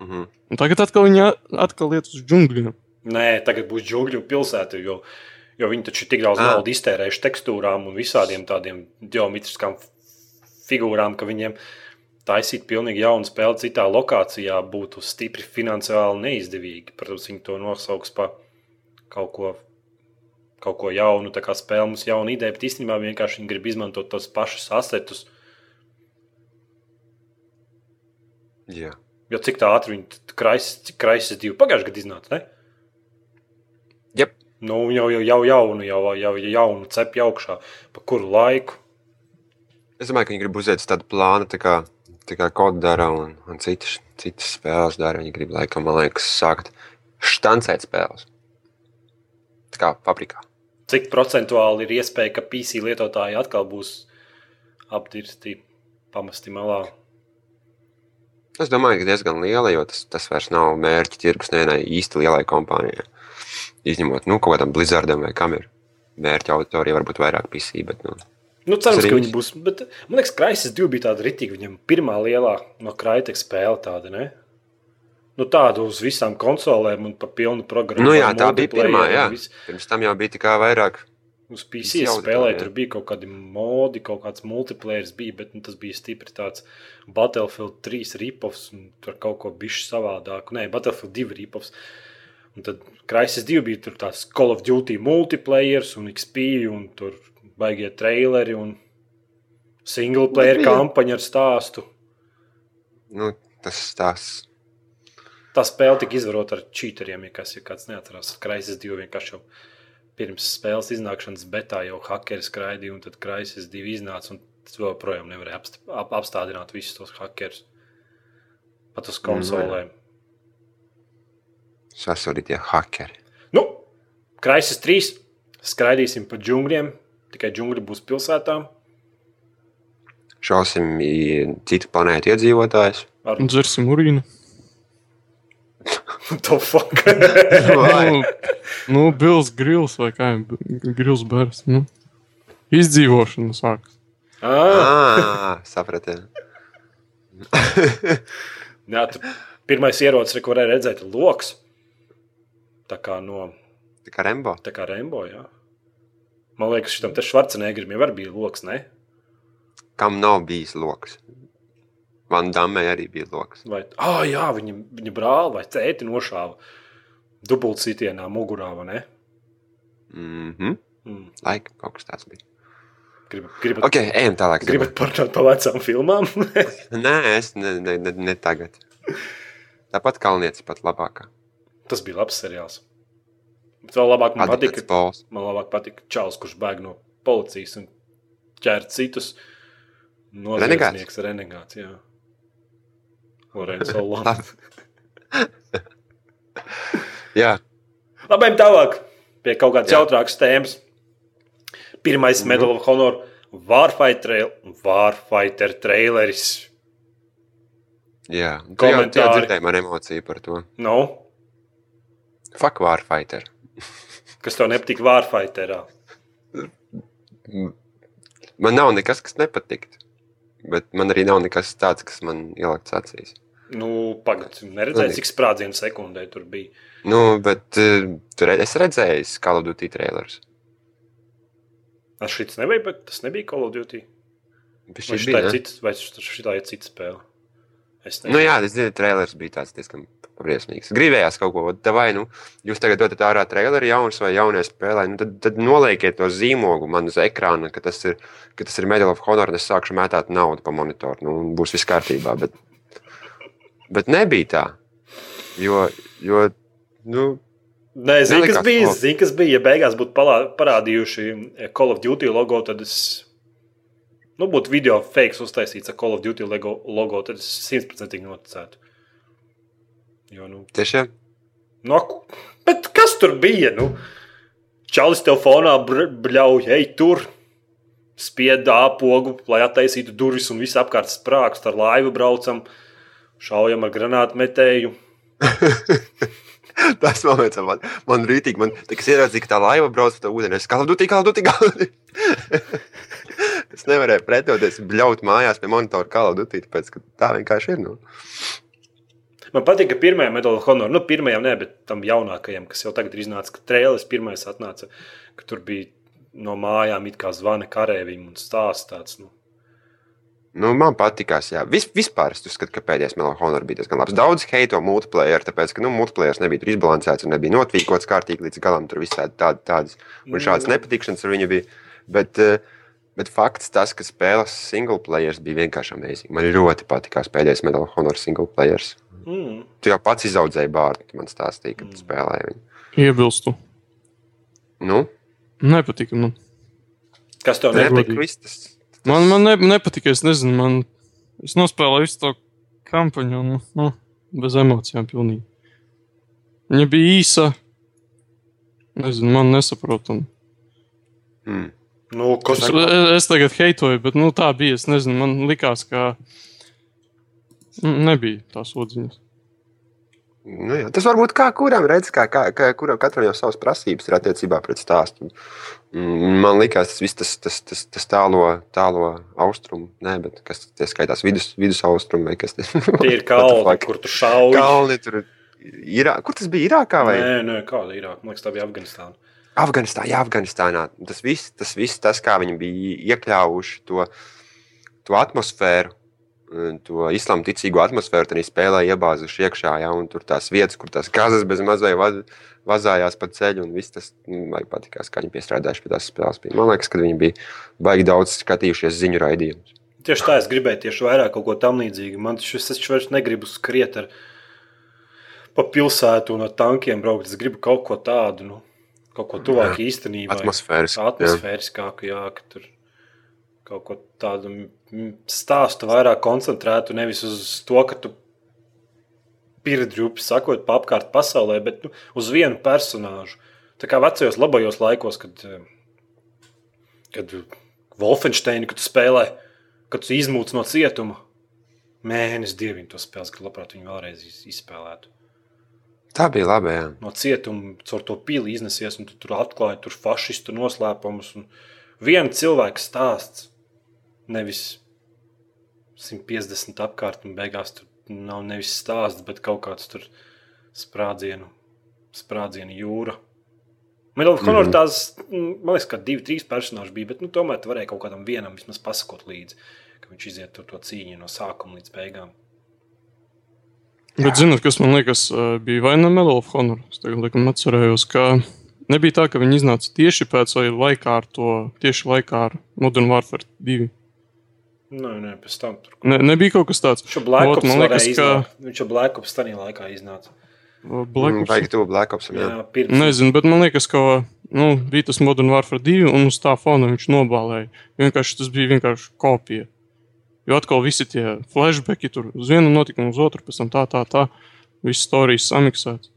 Mhm. Un tagad atkal viņi atkal iet uz džungļiem. Nē, tagad būs džungļu pilsēta, jo, jo viņi taču tik daudz naudas iztērējuši tekstūrām un visādiem tādiem geometriskām figūrām, ka viņiem taisīt pilnīgi jaunu spēli citā lokācijā būtu stipri finansiāli neizdevīgi. Protams, viņi to nosauks par kaut ko, kaut ko jaunu, tā kā spēle mums jauna ideja, bet īstenībā vienkārši viņi grib izmantot tos pašus asetus. Jā. Jo cik tā ātri viņi kraisis, divi pagājušajā gadā iznāca, ne? Jep. Nu, jau, jau, jau jaunu, jau, jau jaunu cepju augšā. Pa kuru laiku? Es domāju, ka viņi grib uzēt tādu plānu, tā kā, tā kā kodu dara un, un citas, citas spēles dara. Viņi grib, laikam, man liekas, sākt štancēt spēles. Tā kā fabrikā. Cik procentuāli ir iespēja, ka PC lietotāji atkal būs apdirsti, pamesti malā? Es domāju, ka diezgan liela, jo tas, tas vairs nav mērķi tirgus nevienai īsti lielai kompānijai. Izņemot, nu, kaut kādam Blizzardam vai kam ir mērķa auditorija, varbūt vairāk PC, bet, nu, Nu, cerams, ka viņi būs. Bet, man liekas, Kraisis 2 bija tāda rītīga. Viņam pirmā lielā no Kraiteka spēle tāda, ne? Nu, tādu uz visām konsolēm un pa pilnu programmu. nu jā, tā bija pirmā, jā. viss. Pirms tam jau bija tikai vairāk. Uz PC Visi auditorija, spēlē jā. tur bija kaut kādi modi, kaut kāds multiplayer bija, bet nu, tas bija stipri tāds Battlefield 3 ripoffs un tur kaut ko bišķi savādāk. Nē, Battlefield 2 ripoffs. Un tad Crisis 2 bija tur tāds Call of Duty multiplayer un XP un tur baigie traileri un single player bija- kampaņa ar stāstu. Nu, tas stāsts. Tā spēle tika izvarota ar cheateriem, ja kas ir kāds neatcerās. Crisis 2 vienkārši jau pirms spēles iznākšanas betā jau hakeri skraidīja, un tad Crisis 2 iznāca, un tas joprojām nevarēja apst- ap, apstādināt visus tos hakerus. Pat uz konsolēm. Sasodītie hakeri. Nu, Crisis 3 skraidīsim pa džungļiem, tikai džungļi būs pilsētām. Šausim i citu planētu iedzīvotājus. Ar Un dzersim urīnu. to fuck. Nu, nu Bills grils vai kā grils bērs. Nu. Izdzīvošana sākas. ah, Ah, sapratu. jā, tur pirmais ierocis, ko varēja redzēt, ir loks. Tā kā no Tā kā Rembo. Tā kā Rembo. Jā. Man liekas, šitam te Švarcenegrim jau bija loks, ne? Kam nav bijis lokus? Van Dammē arī bija lokus. Vai, ah, jā, viņa, viņa brāli vai cēti nošāva dubultsitienā mugurā, vai ne? Mhm. Mm. Laika kaut kas tāds bija. Gribat, gribat, Ok, ejam tālāk. Gribat parunāt par vecām filmām? Nē, es ne, ne, ne, ne tagad. Tāpat Kalnietis pat labākā. Tas bija labs seriāls. Bet vēl labāk man patika, Adipēts Pols. man labāk patika Čāls, kurš bēg no policijas un ķēra citus. Noziedznieks, renegāts, jā. Lorenzo Lama. Jā, Labi, tālāk pie kaut kādas jautrākas tēmas. Pirmais Mhm. Medal of Honor Warfighter, Warfighter traileris. jā. Tu jau, jau Komentāri. dzirdēji man emociju par to. Nu, Fuck Warfighter. kas tev nepatīk Warfighterā? Man nav nekas, kas nepatikt. Bet man arī nav nekas tāds, kas man ielikts acīs. Nu, pagaidi, neredzēji, cik sprādzienu sekundē tur bija. Nu, bet uh, tur es redzēju Call of Duty trailers. Tas šis nebija, bet tas nebija Call of Duty. Šī bija? cits, vai šitā ir cita spēle? Es Nu, jā, es zinu, trailers bija tāds diezgan briesmīgs. Gribējās kaut ko tādu, vai nu jūs tagad dodat ārā traileri jaunas vai jaunie spēlē, nu, tad, tad noliekiet to zīmogu man uz ekrāna, ka tas ir, ka tas ir Medal of Honor, un es sākšu mētāt naudu pa monitoru. Nu, un būs viss kārtībā. Bet, bet nebija tā. Jo, jo nu, Nē, zinu, kas bija. labi. Zinu, kas bija. Ja beigās būtu parādījuši eh, Call of Duty logo, tad es. Nu, būtu video fakes uztaisīts ar Call of Duty logo, logo tad es simtprocentīgi noticētu. Jo, nu, tiešām. nu, bet kas tur bija? Nu, Čalis tev fonā br- bļauj, ej tur, spied āpogu, lai attaisītu durvis un viss apkārt sprāgst ar laivu braucam, šaujam ar granātmetēju. Tas moments man, man rītīgi, man, tā, kas ieraudzīja, ka tā laiva brauc pa ūdeni. Es kā dutī, kā dutī, kā dutī. es nevarēju pretoties, bļaut mājās pie monitora kā dutī, tāpēc, ka tā vienkārši ir. Nu. Man patīk, ka pirmajam medaļu honoram, nu, pirmajam ne, bet tam jaunākajam, kas jau tagad ir iznācis, ka trēlis pirmais atnāca, ka tur bija no mājām it kā zvana karēvim un stāsts tāds. Nu. Nu, man patīkās, jā. Vis, vispār es uzskatu, ka pēdējais Melonhonor bija diezgan labs. Daudz heito multiplayer, tāpēc, ka nu, multiplayer nebija izbalansēts un nebija notvīkots kārtīgi līdz galam. Tur visādi tādi, tādas un šādas nepatikšanas ar viņu bija. Bet, eh, bet fakts tas, ka spēles single players bija vienkārši amazing. Man ļoti patīkās pēdējais Melonhonor single players. Mm. Tu jau pats izaudzēji bārdu, tu man stāstīji, ka tu spēlēji viņu. Iebilstu. Nu, Nepatīk. Man, Kas tev nepatīk? tas. man, man ne, nepatīk. Es nezinu, man. Es nospēlēju visu to kampaņu un nu, bez emocijām pilnīgi. Viņa bija īsa. Nezinu, man nesaprotam. Mm. Nu, Es, es tagad heitoju, bet nu, tā bija. Es nezinu, man likās, ka nu, nebija tās odziņas. Nu, jā, tas var būt kā kuram redzes, kā, kā, kā kuram katram jau savas prasības ir attiecībā pret stāstu. Mm, Man liekas, tas viss tas, tas, tas, tas tālo, tālo austrumu, nē, bet kas tie skaitās vidus, vidus austrumu vai kas tas tie ir kalni, kur tu šauji? Kalni tur ir. Kur tas bija? Irākā vai? Nē, nē, kāda ir Irāka? Man liekas, tā bija Afganistāna. Afganistānā, jā, Afganistānā. Tas viss, tas, viss, tas kā viņi bija iekļāvuši to, to atmosfēru, to islāma ticīgo atmosfēru, tad spēlē iebāzuši iekšā, ja, un tur tās vietas, kur tās kazas bez mazai vaz, vazājās pa ceļu, un viss tas nu, man patīkās, kā viņi piestrādājuši pie tās spēles. Man liekas, ka viņi bija baigi daudz skatījušies ziņu raidījumus. Tieši tā, es gribēju tieši vairāk kaut ko tam līdzīgu. Man šis es vairs negribu skriet ar pa pilsētu un ar tankiem braukt. Es gribu kaut ko tādu, nu, kaut ko tuvāk īstenībai. Atmosfēriski, jā. Atmosfēriskāku, jā, ka tur kaut ko tādu stāstu vairāk koncentrētu, nevis uz to, ka tu pirdrūpi sakot pa apkārt pasaulē, bet nu, uz vienu personāžu. Tā kā vecajos labajos laikos, kad, eh, kad Wolfensteinu, kad tu spēlē, kad tu izmūc no cietuma, mēnesis dievim to spēles, ka labprāt viņu vēlreiz iz- izspēlētu. Tā bija labi. Jā. No cietuma caur to pili iznesies, un tu tur atklāji tur fašistu noslēpumus. un Viena cilvēka stāsts, nevis 150 apkārt, un beigās tur nav nevis stāsts, bet kaut kāds tur sprādzienu, sprādzienu jūra. Of Honor Mhm. tās, mm, man liekas, ka divi, trīs personāži bija, bet nu, tomēr tu varēji kaut kādam vienam vismaz pasakot līdzi, ka viņš iziet tur to cīņu no sākuma līdz beigām. Bet, zinot, kas man liekas, bija vai ne Medal of Honor, es tagad laikam atcerējos, ka Nebija tā, ka viņi iznāca tieši pēc vai laikā ar to, tieši laikā ar Modern Warfare 2. Nē, nē, pēc tam tur. Ne, nebija kaut kas tāds. Viņš jau Black Ot, Ops man liekas, ka iznākt. Viņš jau Black Ops tajā laikā iznāca. Black Mm, Ops. Vajag to Black Ops. Jā, Jā. pirms. Nezinu, bet man liekas, ka nu, bija tas Modern Warfare 2, un uz tā fona viņš nobālēja. Vienkārši tas bija vienkārši kopija. Jo atkal visi tie flashbacki tur uz vienu notikumu, uz otru, pēc tam tā, tā, tā. Viss stāstījis samiksēts.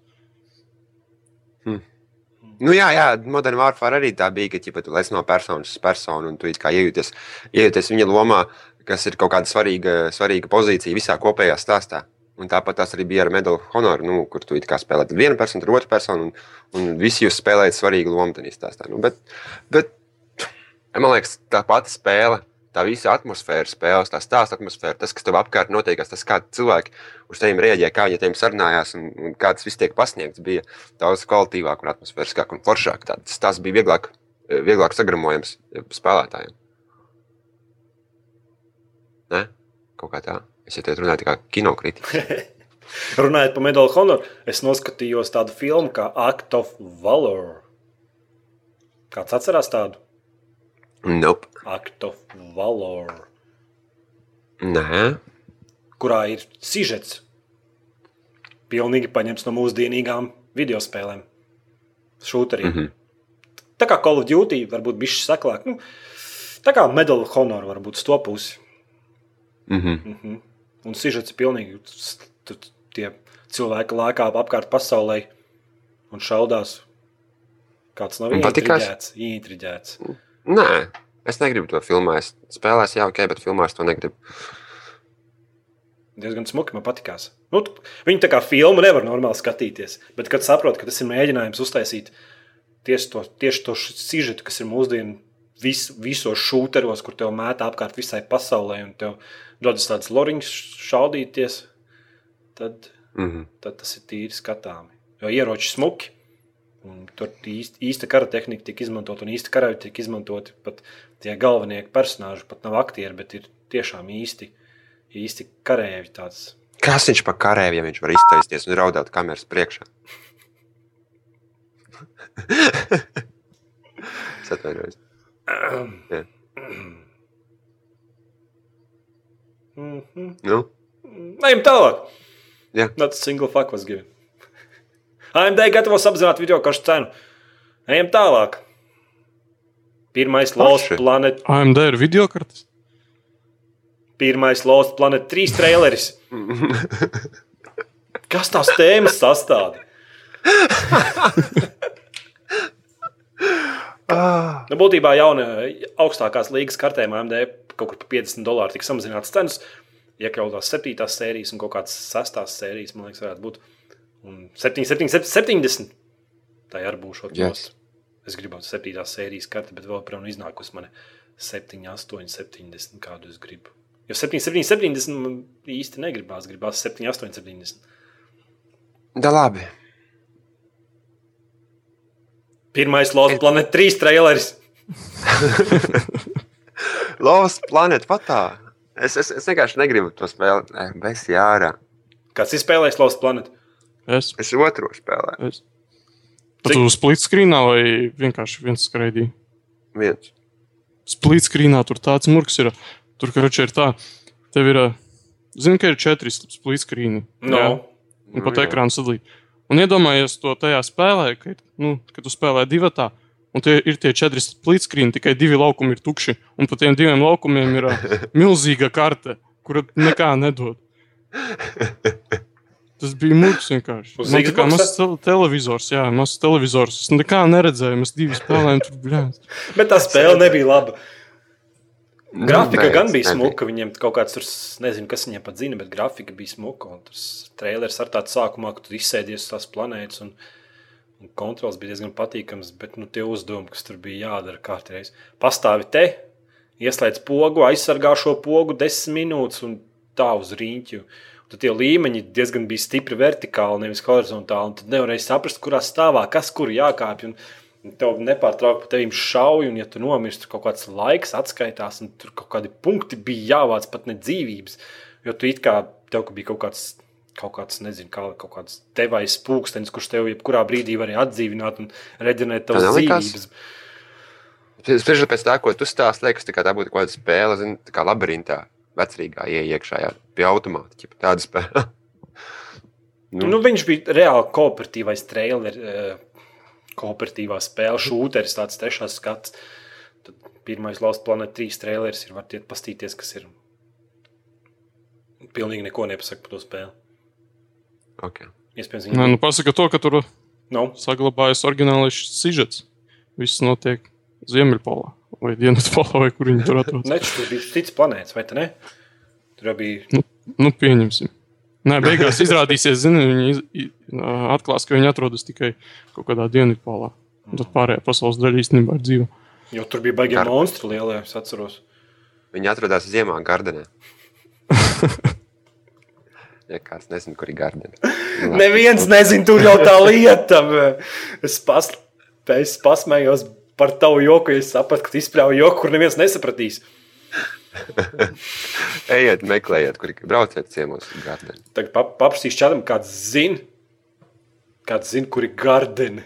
Nu, jā, jā, Modern Warfare arī tā bija, ka ķipa, tu lec no personas uz personu un tu kā iejūties, iejūties viņa lomā, kas ir kaut kāda svarīga, svarīga pozīcija visā kopējā stāstā. Un tāpat tas arī bija ar Medal of Honor, nu, kur tu it kā spēlē tad vienu personu, tad otru personu, un, un visi jūs spēlējat svarīgu lomu tajā stāstā. Nu, bet, bet man liekas, tā pati spēle, tā visa atmosfēra, spēles, tā stāsta atmosfēra, tas, kas tev apkārt notiekās, tas, kā cilvēki uz tevi reaģē, kā viņi tevi sarunājās un, un kā tas viss tiek pasniegts, bija daudz kvalitīvāk un atmosfēriskāk un foršāk. Tā- Tas, tas bija vieglāk, vieglāk sagramojams spēlētājiem. Ne? Kaut kā tā. Es jau te runāju kā kinokritiķis. Runājot par Medal of Honor, es noskatījos tādu filmu kā Act of Valor. Kāds atcerās tādu? Nope. Act of Valor, Nē. kurā ir sižets. Pilnīgi paņemts no mūsdienīgām video spēlēm. Šūteriem. Mm. -hmm. Tā kā Call of Duty varbūt bišķi saklāk. Nu, tā kā Medal of Honor varbūt to pusi. Mhm. Mm -hmm. Un sižets ir pilnīgi tie cilvēki lēkā apkārt pasaulē un šaudās. Kāds nav ietriģēts. ietriģēts. Nē. Es negribu to filmēt. Es spēlēju, jā, ok, bet filmā es to negribu. Diezgan smuki man patīkās. Nu, viņi tā kā filmu nevar normāli skatīties. Bet, kad saprot, ka tas ir mēģinājums uztaisīt tieši to, tieši to sižetu, kas ir mūsdienu vis, visos šūteros, kur tev mētā apkārt visai pasaulē, un tev dodas tāds loriņš šaudīties, tad, Mhm. tad tas ir tīri skatāmi. Jo ieroči smuki. Un tur īsta, īsta kara tehnika tika izmantota, un īsta karaļi tika izmantoti pat tie galvenie personāļi, pat nav aktieri, bet ir tiešām īsti, īsti. Tāds. Kas viņš par karēju, ja viņš var iztaisties un raudāt kameras priekšā? es atvainojos. Jā. Mhm. Nu, Ejam tālāk. Jā. That's a single fuck was given. AMD gatavos apzināt video karšu cenu. Ejam tālāk. Pirmais Lost. Planet, AMD ir video kartes. pirmais Lost Planet 3 traileris. Kas tās tēmas sastāv? ah, Nu, būtībā jauna augstākās līgas kartēm AMD kaut kur par 50 dolāru tika samazināts cenas. Iekļautās 7. sērijas un kaut kādas 6. sērijas, man liekas, varētu būt. Un 7, 7, 70. Tā arī būs šāda Yes. Es gribētu 7. sērijas karti, bet vēl joprojām iznākusi man 7, 8, 70. kādu es gribu. Jo 7, 7, 70 man īsti negribās. Gribās 7, 8, 70. da labi. Pirmais Lost Planet 3 traileris. Lost Planet patā. Es, es, es vienkārši negribu to spēlēt. Bez jārā. Kāds ir spēlējis Lost Planet? Es. Es otru spēlēju. es. Pat uz split screenā vai vienkārši viens skraidīja? Viens. Split screenā tur tāds murgs ir. Tur, karoči, ir tā. Tev ir, zini, ka ir četri split screeni. No. Jā. un Nu, pat ekrāna sadalīt. Un iedomājies to tajā spēlē, ka, nu, kad tu spēlē divi tā, un tie ir tie četri split screen, tikai divi laukumi ir tukši, un pa tiem diviem laukumiem ir milzīga karte, kura nekā nedod. Tas bija mūks vienkārši. Uz Man tā kā mazs tel- televizors, jā, mazs televizors. Es nekā neredzēju, mēs divi spēlējām tur, bļāns. Bet tā spēle nebija laba. Grafika Nē, gan bija smuka. Viņiem kaut kāds tur, nezinu, kas viņiem pat zina, bet grafika bija smuka. Un tas trailers ar tādu sākumā, ka tu izsēdies uz tās planētas. Un, un kontrols bija diezgan patīkams, bet nu, tie uzdevumi, kas tur bija jādara kārtreiz. Pastāvi te, ieslēdz pogu, aizsargā šo pogu desmit minūtes un tā uz rīņķu. Tad tie līmeņi diezgan bija stipri vertikāli, nevis horizontāli. Tad nevarēja saprast, kurā stāvā, kas kur jākāpj. Un, tev nepārtraukti pa tevim šauj, un, ja tu nomirsti, kaut kāds laiks atskaitās, un tur kaut kādi punkti bija jāvāc pat ne dzīvības. Jo tu it kā tev bija kaut kāds kaut kāds, nezinu, kā kaut kāds devais pūkstenis, kurš tev jebkurā brīdī var arī atdzīvināt un reģenēt tavas dzīvības. Spriežot pēc tā, ko tu stāst, liekas, tā, tā būtu kaut kāda spēle, zin, tā kā labirintā, vecrīgā ieiekšā, pie automāta, ķipa, tāda spēle. Nu, nu, viņš bija reāli kooperatīvais trailer, eh, kooperatīvā spēle, šūteris, tāds trešās skats. Tad pirmais Lost Planet 3 trailers ir, varat iet pastīties, kas ir. Pilnīgi neko nepasaka par to spēli. okay. Iespējams, Nē, viņi nu pasaka to, ka tur nav. saglabājas oriģinālais sižets. Viss notiek Ziemeļpolā vai Dienvidpolā, vai kur viņi tur atrodas. Nē, tur bija cits planēts, vai ne? Tur bija. Nu, pieņemsim. Nē, beigās izrādīsies, zini, viņi iz, atklās, ka viņi atrodas tikai kaut kādā Dienvidpolā. Un tad pārējā pasaules daļa īstenībā ir dzīva. Jo tur bija baigi Gar- monstri lielie, es atceros. Viņi atrodas ziemā gardenē. ja kāds nezina, kur ir gardena. Nu, Neviens nezina, tur jau tā lieta. Es, pas, es pasmējos par tavu joku, ja es sapratu, ka tu izpļāvi joku, kur neviens nesapratīs. Ejiet, meklējiet, kur brauciet ciemos uz gardeni. Tagad pap, paprasīšu čādam, kāds zina, kāds zina, kur ir gardeni.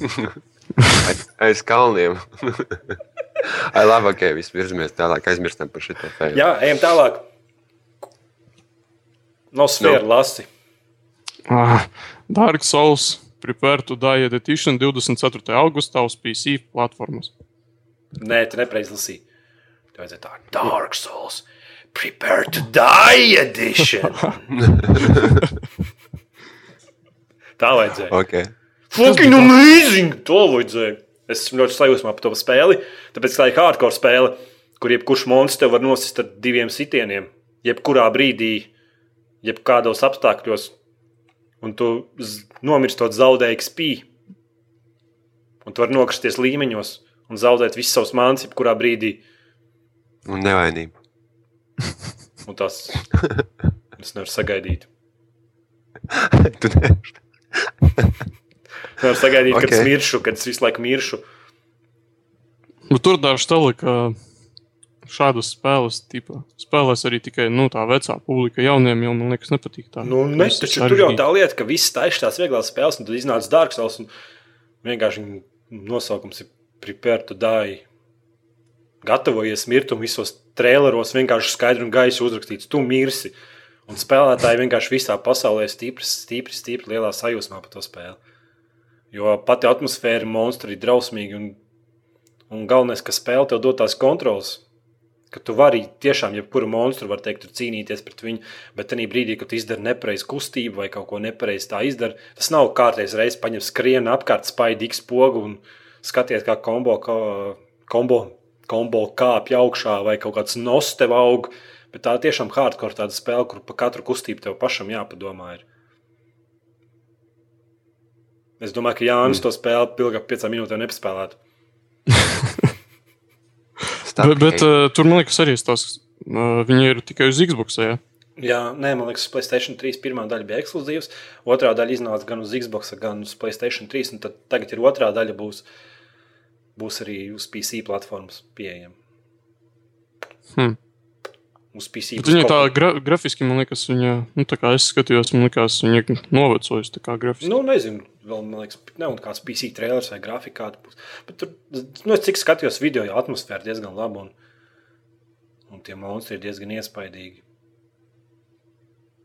Aiz, aiz kalniem. Ai, labi, ok, viss virzamies tālāk, aizmirstam par šo fēnu. Jā, ejam tālāk. No sfēra no. lasi. Ah, Dark Souls Prepare to Die Edition 24. augustā uz PC platformas. Nē, tu nepareizi lasīji. Tev vajadzēja tā, Dark Souls. Prepare to die edition. tā vajadzēja. Okay. Fucking amazing! To vajadzēja. Es esmu ļoti sajūsmā par to spēli. Tāpēc tā ir hardcore spēle, kur jebkurš monstrs tev var nosist ar diviem sitieniem. Jebkurā brīdī, jebkādos apstākļos. Un tu nomirstot zaudēji XP. Un tu vari nokristies līmeņos un zaudēt visu savus mānus, jebkurā brīdī. Un nevainība. Un tas es nevaru sagaidīt. tu ne... Nevaru sagaidīt, okay. kad es miršu, kad es visu laiku miršu. Nu, tur daži tali, ka šādas spēles tipa, spēlēs arī tikai nu, tā vecā publika. Jauniem jau man liekas, nepatīk tā. Nu, ne, taču tur jau tā lieta, ka viss taisa tās vieglās spēles, un tad iznāca Dark Souls. un Vienkārši nosaukums ir Prepare to Die. Gatavojies mirt, un visos traileros vienkārši skaidri un gaiši uzrakstīts, tu mirsi. Un spēlētāji vienkārši visā pasaulē ir stipri, stipri, stipri lielā sajūsmā par to spēli. Jo pati atmosfēra, monstri ir drausmīgi, un, un galvenais, ka spēle tev dod tās kontrolas. Ka tu vari tiešām, jebkuru monstru, var teikt, cīnīties pret viņu, bet tajā brīdī, kad tu izdari nepareizu kustību vai kaut ko nepareizi tā izdari, tas nav kārtējs reizes paņemt skrienu apkārt, spaidi X pogu un skaties, kā kombo, kā, kombo, kombo kāpj augšā vai kaut kāds nos tev aug. Bet tā tiešām hardcore tāda spēle, kur pa katru kustību tev pašam jāpadomā. Ir. Es domāju, ka Jānis mm. to spēli ilgāk piecām minūtēm nepaspēlētu. Bet, bet uh, tur man liekas, arī tas uh, viņi ir tikai uz Xbox. Ja? Jā, nē, man liekas, Placēta 3 pirmā daļa bija ekskluzīvs. Otrā daļa iznāca gan uz Xbox, gan uz Placēta 3. un tad tagad ir otrā daļa, būs, būs arī uz PC platformas pieejama. Hmm. Uz PC Bet viņa tā gra grafiski, man liekas, viņa, nu, tā kā es skatījos, man liekas, viņa novecojusi tā kā grafiski. Nu, nezinu, vēl man liekas, nav kāds PC trailers vai būs. Bet tur, nu, es cik skatījos video, jau atmosfēra diezgan laba un, un tie monstri ir diezgan iespaidīgi.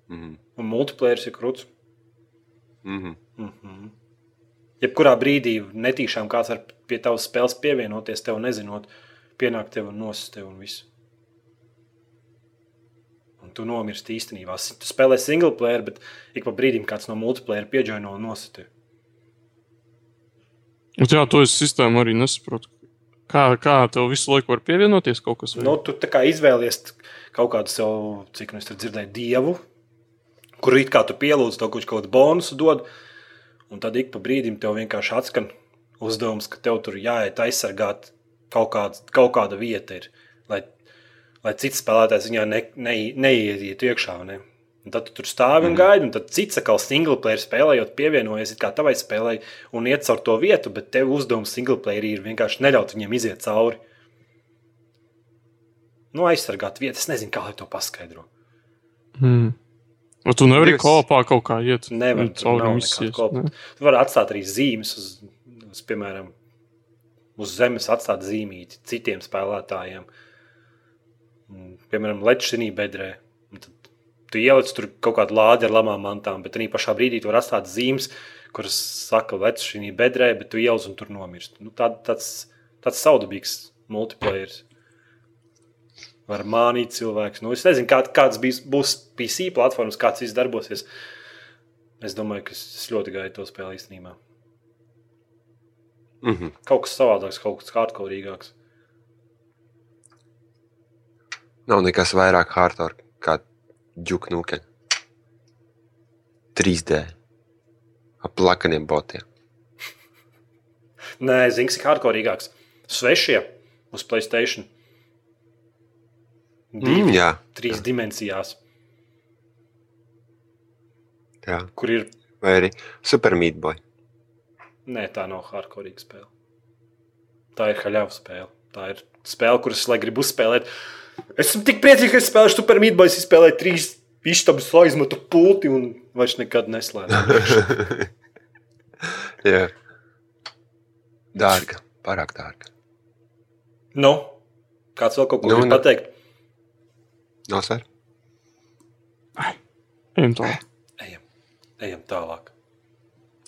Mhm. Un multiplayer ir krūts. Mhm. Mhm. Jebkurā brīdī netīšām kāds var pie tavas spēles pievienoties, tev nezinot, pienākt tev un nosist tev un visu. Un tu nomirsti īstenībā. Tu spēlē single player, bet ik pa brīdim kāds no multiplayer pieģoino un nosita. tevi. Jā, to es sistēmu arī nesaprotu. Kā, kā tev visu laiku var pievienoties kaut kas Nu, tu tā kā izvēlies kaut kādu sev, cik nu es dzirdēju, dievu, kur it kā tu pielūdz to kaut kādu bonusu dod, un tad ik pa brīdim tev vienkārši atskan uzdevums, ka tev tur jāiet aizsargāt kaut, kāds, kaut kāda vieta, ir, lai, lai cits spēlētājs viņā ne, ne, neieiet iekšā. Ne? Un tad tu tur stāvi un gaidi, un tad cits atkal single player spēlējot, pievienojies it kā tavai spēlei un iet caur to vietu, bet tev uzdevums single player ir vienkārši neļaut viņiem iziet cauri. Nu, aizsargāt vietas, es nezinu, kā lai to paskaidro. Mm. Vai tu nevari Divas- kopā kaut kā iet? Nevar, tur cauri kopa. ne? Tu vari atstāt arī zīmes, uz, uz, piemēram, uz zemes atstāt zīmīti citiem spēlētājiem. Piemēram, Latvijas bedrē. Tu ieliec tur kaut kādu lādi ar labām mantām, bet arī pašā brīdī tu vari atstāt zīmes, kuras saka, lec šī bedrē, bet tu ieliec un tur nomirst. Nu, tā, tāds tāds saudabīgs multiplayer. Var mānīt cilvēkus. Nu, es nezinu, kā, kāds bijis, būs PC platformas, kāds viss darbosies. Es domāju, ka es ļoti gaidu to spēli īstenībā. Mm -hmm. Kaut kas savādāks, kaut kas hardcore. Nav nekas vairāk hardcore kā džuknuke. 3D. Ar plakaniem botiem. Nē, zinu, cik hardcore. Svešie uz Playstation. Divi, Mm, jā, trīs dimensijās, jā. kur ir. Vai arī Super Meat Boy. Nē, tā nav hardcore spēle. Tā ir haļava spēle. Tā ir spēle, kuras, lai gribu uzspēlēt, esmu tik priecīgs, ka es spēlēšu Super Meat Boy. Es spēlēju trīs istabas, aizmetu pulti un vairs nekad neslēdzu. Jā. Dārga, pārāk dārga. nu, kāds vēl kaut ko Nu, grib nu. pateikt? Nav svar? Ejam tālāk. Ejam, ejam tālāk.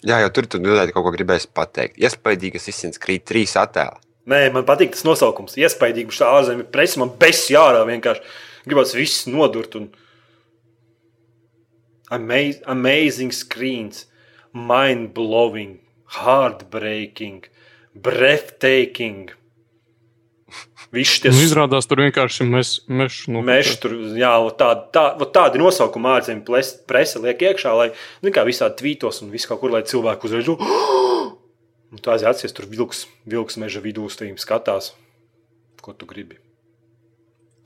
Jā, jau tur tu noteikti kaut ko gribēsi pateikt. Iespaidīgas izsins krīt trīs attēli. Nē, man patīk tas nosaukums. Iespaidīgi, ka ārzemē presa man besi jārā vienkārši. Gribas viss nodurt un Amaz amazing screens, mind blowing, heartbreaking, breathtaking. Viss Nu, tas izrādās, tur vienkārši mēs mešu no Mēs tur jā, tādi, tā, vot tādi nosaukumi ārzemju presa liek iekšā, lai nu, kā visādi tvītos un viss kaut kur, lai cilvēku uzreiz Un tā aizies, tur vilks, vilks meža vidū stāvim skatās, ko tu gribi.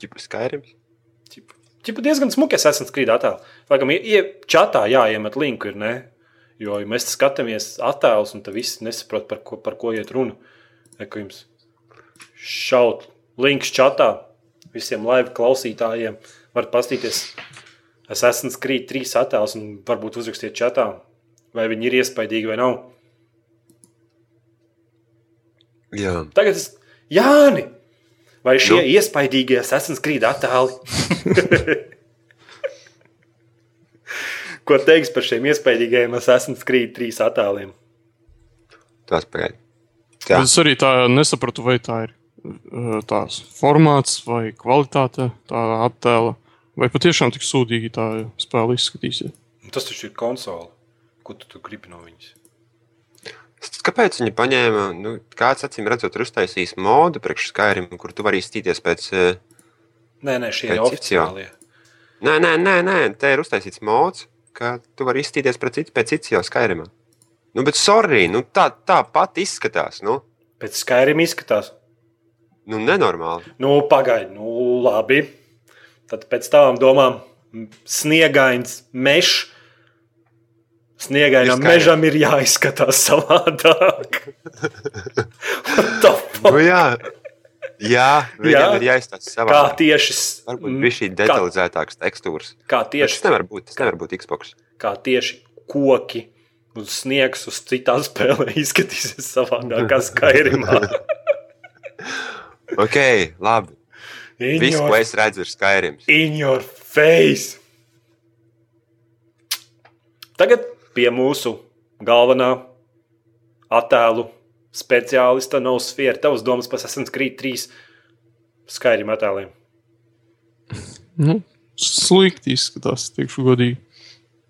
Čipa skaidrs. Čipa diezgan smuki esmu skrīt attēlu. Laikam, ie, ie, čatā jāiemet linku, ir, ne? Jo ja mēs skatāmies attēlus, un tad viss nesaprot, par ko, par ko iet runa. Eko jums šaut links čatā visiem live klausītājiem. Varat pastīties, es esmu skrīt trīs attēlus, un varbūt uzrakstiet čatā, vai viņi ir iespaidīgi vai nav. Jā. Tagad es, Jāni, vai šie Nu? iespaidīgie Assassin's Creed attēli? Ko teiks par šiem iespaidīgajiem Assassin's Creed trīs attēliem? Tas pagaidi. Es arī tā nesapratu, vai tā ir uh, tās formāts vai kvalitāte, tā attēla. Vai patiešām tik sūdīgi tā spēle izskatīsies? Tas taču ir konsole. Ko tu, tu gribi no viņas? Kāpēc viņi paņēma, nu, kāds acīm redzot, ir uztaisījis modu priekš Skyrim, kur tu vari izstīties pēc. eh, Nē, nē, šie ir oficiālie. Nē, nē, nē, nē, te ir uztaisīts mods, ka tu vari izstīties pēc cits, pēc cits jau Skyrimā. Nu, bet sorry, nu, tā, tā pat izskatās, nu, Pēc Skyrim izskatās. nu nenormāli. Nu, pagaidi, nu, labi. Tad pēc tām domām, sniegains mežs. Sniegainam mežam ir jāizskatās savādāk. Nu, jā, jā viņam Jā. ir jāizstāsta Kā savā. tieši, Varbūt bija šī kā, detalizētākas tekstūras. kā, tieši, Tas nevar būt, tas nevar būt Xbox. kā tieši koki un sniegs uz citām spēlēm izskatīsies savādāk kā Skyrimā. Ok, labi. In Viss, ko your, es redzu, ir Skyrims. in your face! Tagad pie mūsu galvenā attēlu speciālista no sfēra. Tavs domas par Assassin's Creed 3 Skyrim attēliem. Nu, slikti izskatās, teikšu godīgi.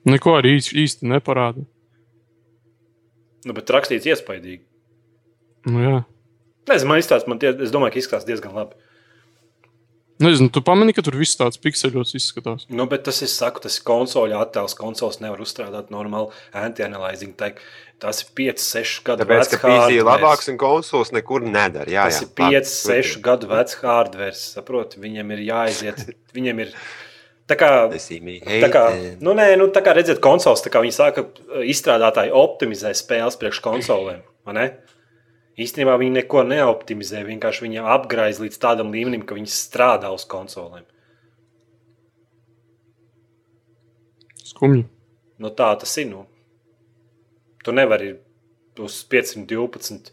Neko arī īsti, īsti neparāda. Nu, bet rakstīts iespaidīgi. Nu, jā. Nezinu, man izstāsta, man tie, es domāju, ka izskatās diezgan labi. Nezinu, tu pamani, ka tur viss tāds pikseļots izskatās. Nu, bet tas ir, saku, tas ir konsoļu attēls. Konsoles nevar uzstrādāt normāli anti-analyzing. Tas ir 5, 6 gadu Tāpēc, vecs ka PC ir labāks un konsoles nekur nedara. Jā, Tas jā, ir 5, 6 gadu vecs hardware. Saproti, viņam ir jāaiziet. Viņam ir. Tā kā, tā kā, nu, nē, nu, tā kā redzat, konsoles, tā kā viņi saka, izstrādātāji optimizē spēles priekš konsolēm. Īstenībā viņi neko neoptimizē. Vienkārši viņi apgraiz līdz tādam līmenim, ka viņi strādā uz konsolēm. Skumji. Nu, tā tas ir. Nu. Tu nevari uz 512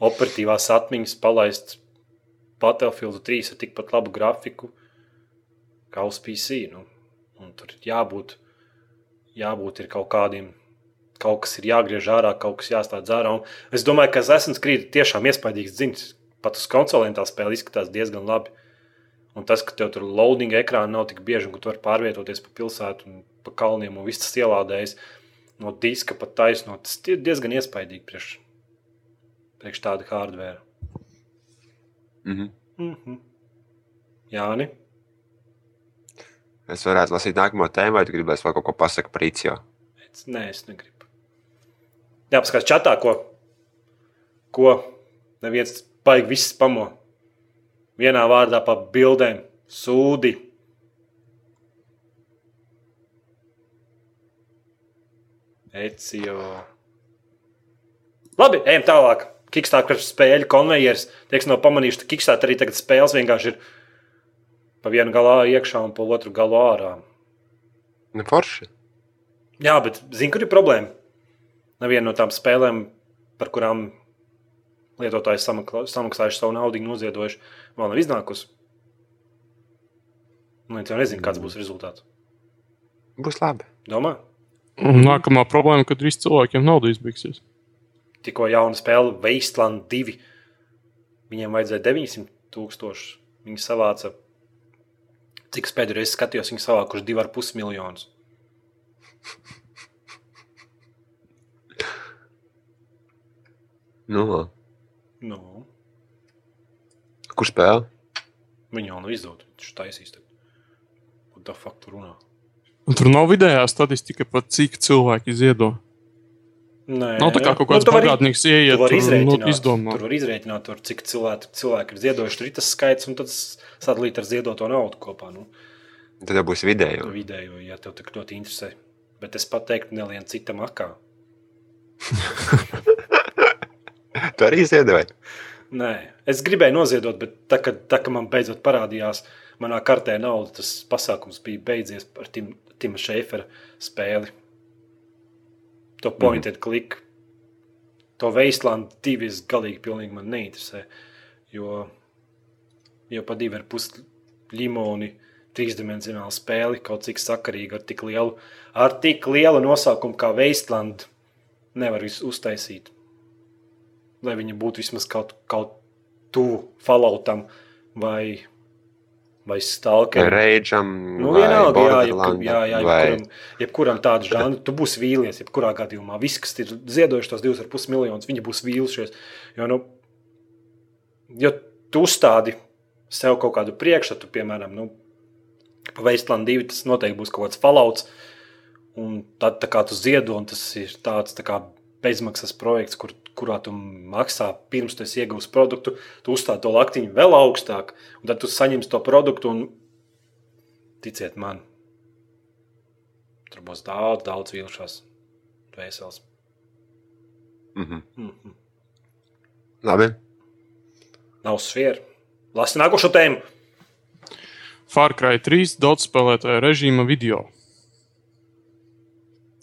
operatīvās atmiņas palaist Battlefield 3 ar tikpat labu grafiku kā uz PC. Nu. Un tur ir jābūt, jābūt ir kaut kādiem. Kaut kas ir jāgriež ārā, kaut kas jāstāda ārā. Un es domāju, ka Assassin's Creed tiešām iespaidīgs dzimts. Pat uz konsolēm tā spēle izskatās diezgan labi. Un tas, ka tev tur loading ekrāna nav tik bieži, un ka tu vari pārvietoties pa pilsētu un pa kalniem un viss tas ielādējas no diska pat taisno, tas ir diezgan iespaidīgi priekš, priekš tāda hardware. Mhm. Mm -hmm. Jāni, Es varētu lasīt nākamo tēmu, vai tu gribēsi vēl kaut ko pasakāt par es, nē, es negribu. Jā, paskatās čatā, ko, ko neviens baigi viss pamo. Vienā vārdā pa bildēm sūdi. Ecio. Labi, ejam tālāk. Kickstarter spēļu konvejers. Tieks nav pamanījuši, ka Kickstarter arī tagad spēles vienkārši ir pa vienu galā iekšā un pa otru galu ārā. Nu, forši. Jā, bet zini, kur ir problēma? Neviena no tām spēlēm, par kurām lietotājs samakla- samaksājuši savu naudu, noziedojuši, vēl nav iznākusi. Nu, viens jau nezina, kāds būs rezultāts. Būs labi. Domā, Un nākamā problēma, kad drīz cilvēkiem nauda izbeigsies. tikko jauna spēle, Wasteland 2. Viņiem vajadzēja 900 tūkstoši. Viņi savāca, cik es reizi skatījos, viņi savākuši 2,5 miljonus. Nu, Nu, kur spēle? viņi jau nav izdota. Viņš taisīs. Tad. Ko tā faktu runā? Un tur nav vidējā statistika par cik cilvēki ziedo. Nē, Nav tā kā kaut kāds vari- bagātnieks ieiet vari un nu, izdomā. tur var izrēķināt, tur, cik cilvēki, cilvēki ir ziedojuši. Tur ir tas skaits, un tad sadalīt ar ziedoto naudu kopā. Nu, Tad jau būs vidēji. vidējo, ja tev tik ļoti interesē. Bet es pateiktu, nelien citam akā. Tu arī ziedoji. Nē, es gribēju noziedot, bet tā, kad, tā, kad man beidzot parādījās manā kartē nauda, tas pasākums bija beidzies ar Tim, Tima Šefera spēli. To pointed mm. click. To Wasteland 2 es galīgi pilnīgi man neinteresē. Jo, jo pa divi ar pus limoni trīsdimensionāla spēle, kaut cik sakarīga ar tik lielu, ar tik lielu nosaukumu kā Wasteland, nevar visu uztaisīt lai viņi būtu vismaz kaut, kaut tuvu falautam vai, vai stalkerim. Reidžam, Nu, vienalga, jā, jeb, Borderlandam, jā, jā, vai jebkuram, jebkuram tādu žanru, tu būsi vīlies, jebkurā gadījumā. Visi, kas ir ziedojuši tos 2,5 miljonus, viņi būs vīlušies. Jo, nu, jo tu uzstādi sev kaut kādu priekšstatu, piemēram, nu, Wasteland 2, tas noteikti būs kaut kāds falauts, un tad tā kā tu ziedo, un tas ir tāds tā kā bezmaksas projekts, kur, kurā tu maksā pirms tu ieguvis produktu, tu uzstādi to laktiņu vēl augstāk, un tad tu saņemsi to produktu, un ticiet man, tur būs daudz, daudz vilšās dvēseles. Mhm. Mm -hmm. Labi. Nav sfēra. Lasi nākošo tēmu. Far Cry 3 daudz spēlētāju režīma video.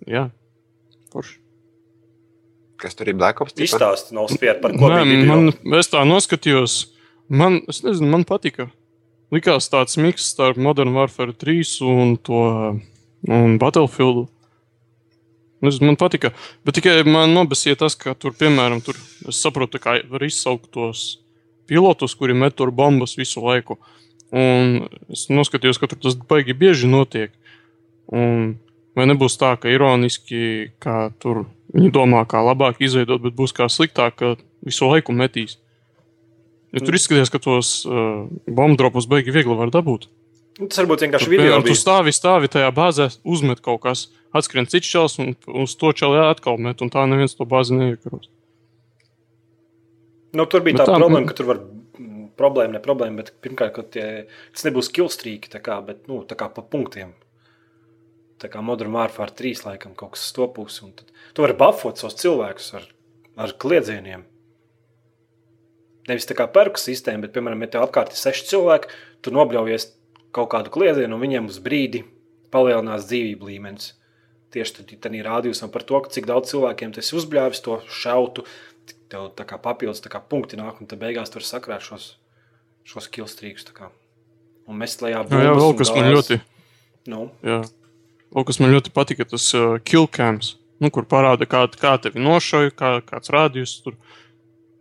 Jā, forši. Kas tur ir Black Ops? tipa? Izstāsti nav sfēra par ko Nē, man, es tā noskatījos. Man, es nezinu, man patika. Likās tāds miks starp Modern Warfare 3 un to un Battlefield. Nezinu, man patika. Bet tikai man nobesīja tas, ka tur, piemēram, tur, es saprotu, ka var izsaukt tos pilotus, kuri met tur bombas visu laiku. Un es noskatījos, ka tur tas baigi bieži notiek. Un vai nebūs tā, ka ironiski, ka tur viņi domā, kā labāk izveidot, bet būs kā sliktāk, ka visu laiku metīs. Ja tur izskatījās, ka tos uh, bombardus baigi viegli var dabūt. Nu, Tas varbūt vienkārši Tur, video piemēram, tu bija. stāvi, stāvi tajā bāzē, uzmet kaut kas, atskrien cits čels un uz to čelu atkal met, un tā neviens to bāzi neiekaros. Nu, tur bija Bet tā, tā tā, problēma, nu- ka tur var mm, problēma, ne problēma, bet pirmkārt, ka tie, tas nebūs kilstrīki, tā kā, bet nu, tā kā pa punktiem. Tā kā Modern Warfare 3 laikam kaut kas stopūs. tad Tu vari buffot savus cilvēkus ar, ar kliedzieniem. Nevis tā kā perku sistēma, bet, piemēram, ja tev apkārt ir seši cilvēki, tu nobļaujies kaut kādu kliedzienu, un viņiem uz brīdi palielinās dzīvību līmenis. tieši tādā rādījumā par to, cik daudz cilvēkiem tas uzbļāvis to šautu. Tev tā kā papildus tā kā punkti nāk, un tad beigās tur sakrāt šos, šos kilstrīkus. Un mēs lejā Jā, jā, vēl kas man ļoti, Nu, jā, vēl kas man ļoti patika, tas uh, killcams, nu, kur parāda, kā, kā tevi nošauja, kā, kāds rādījums tur.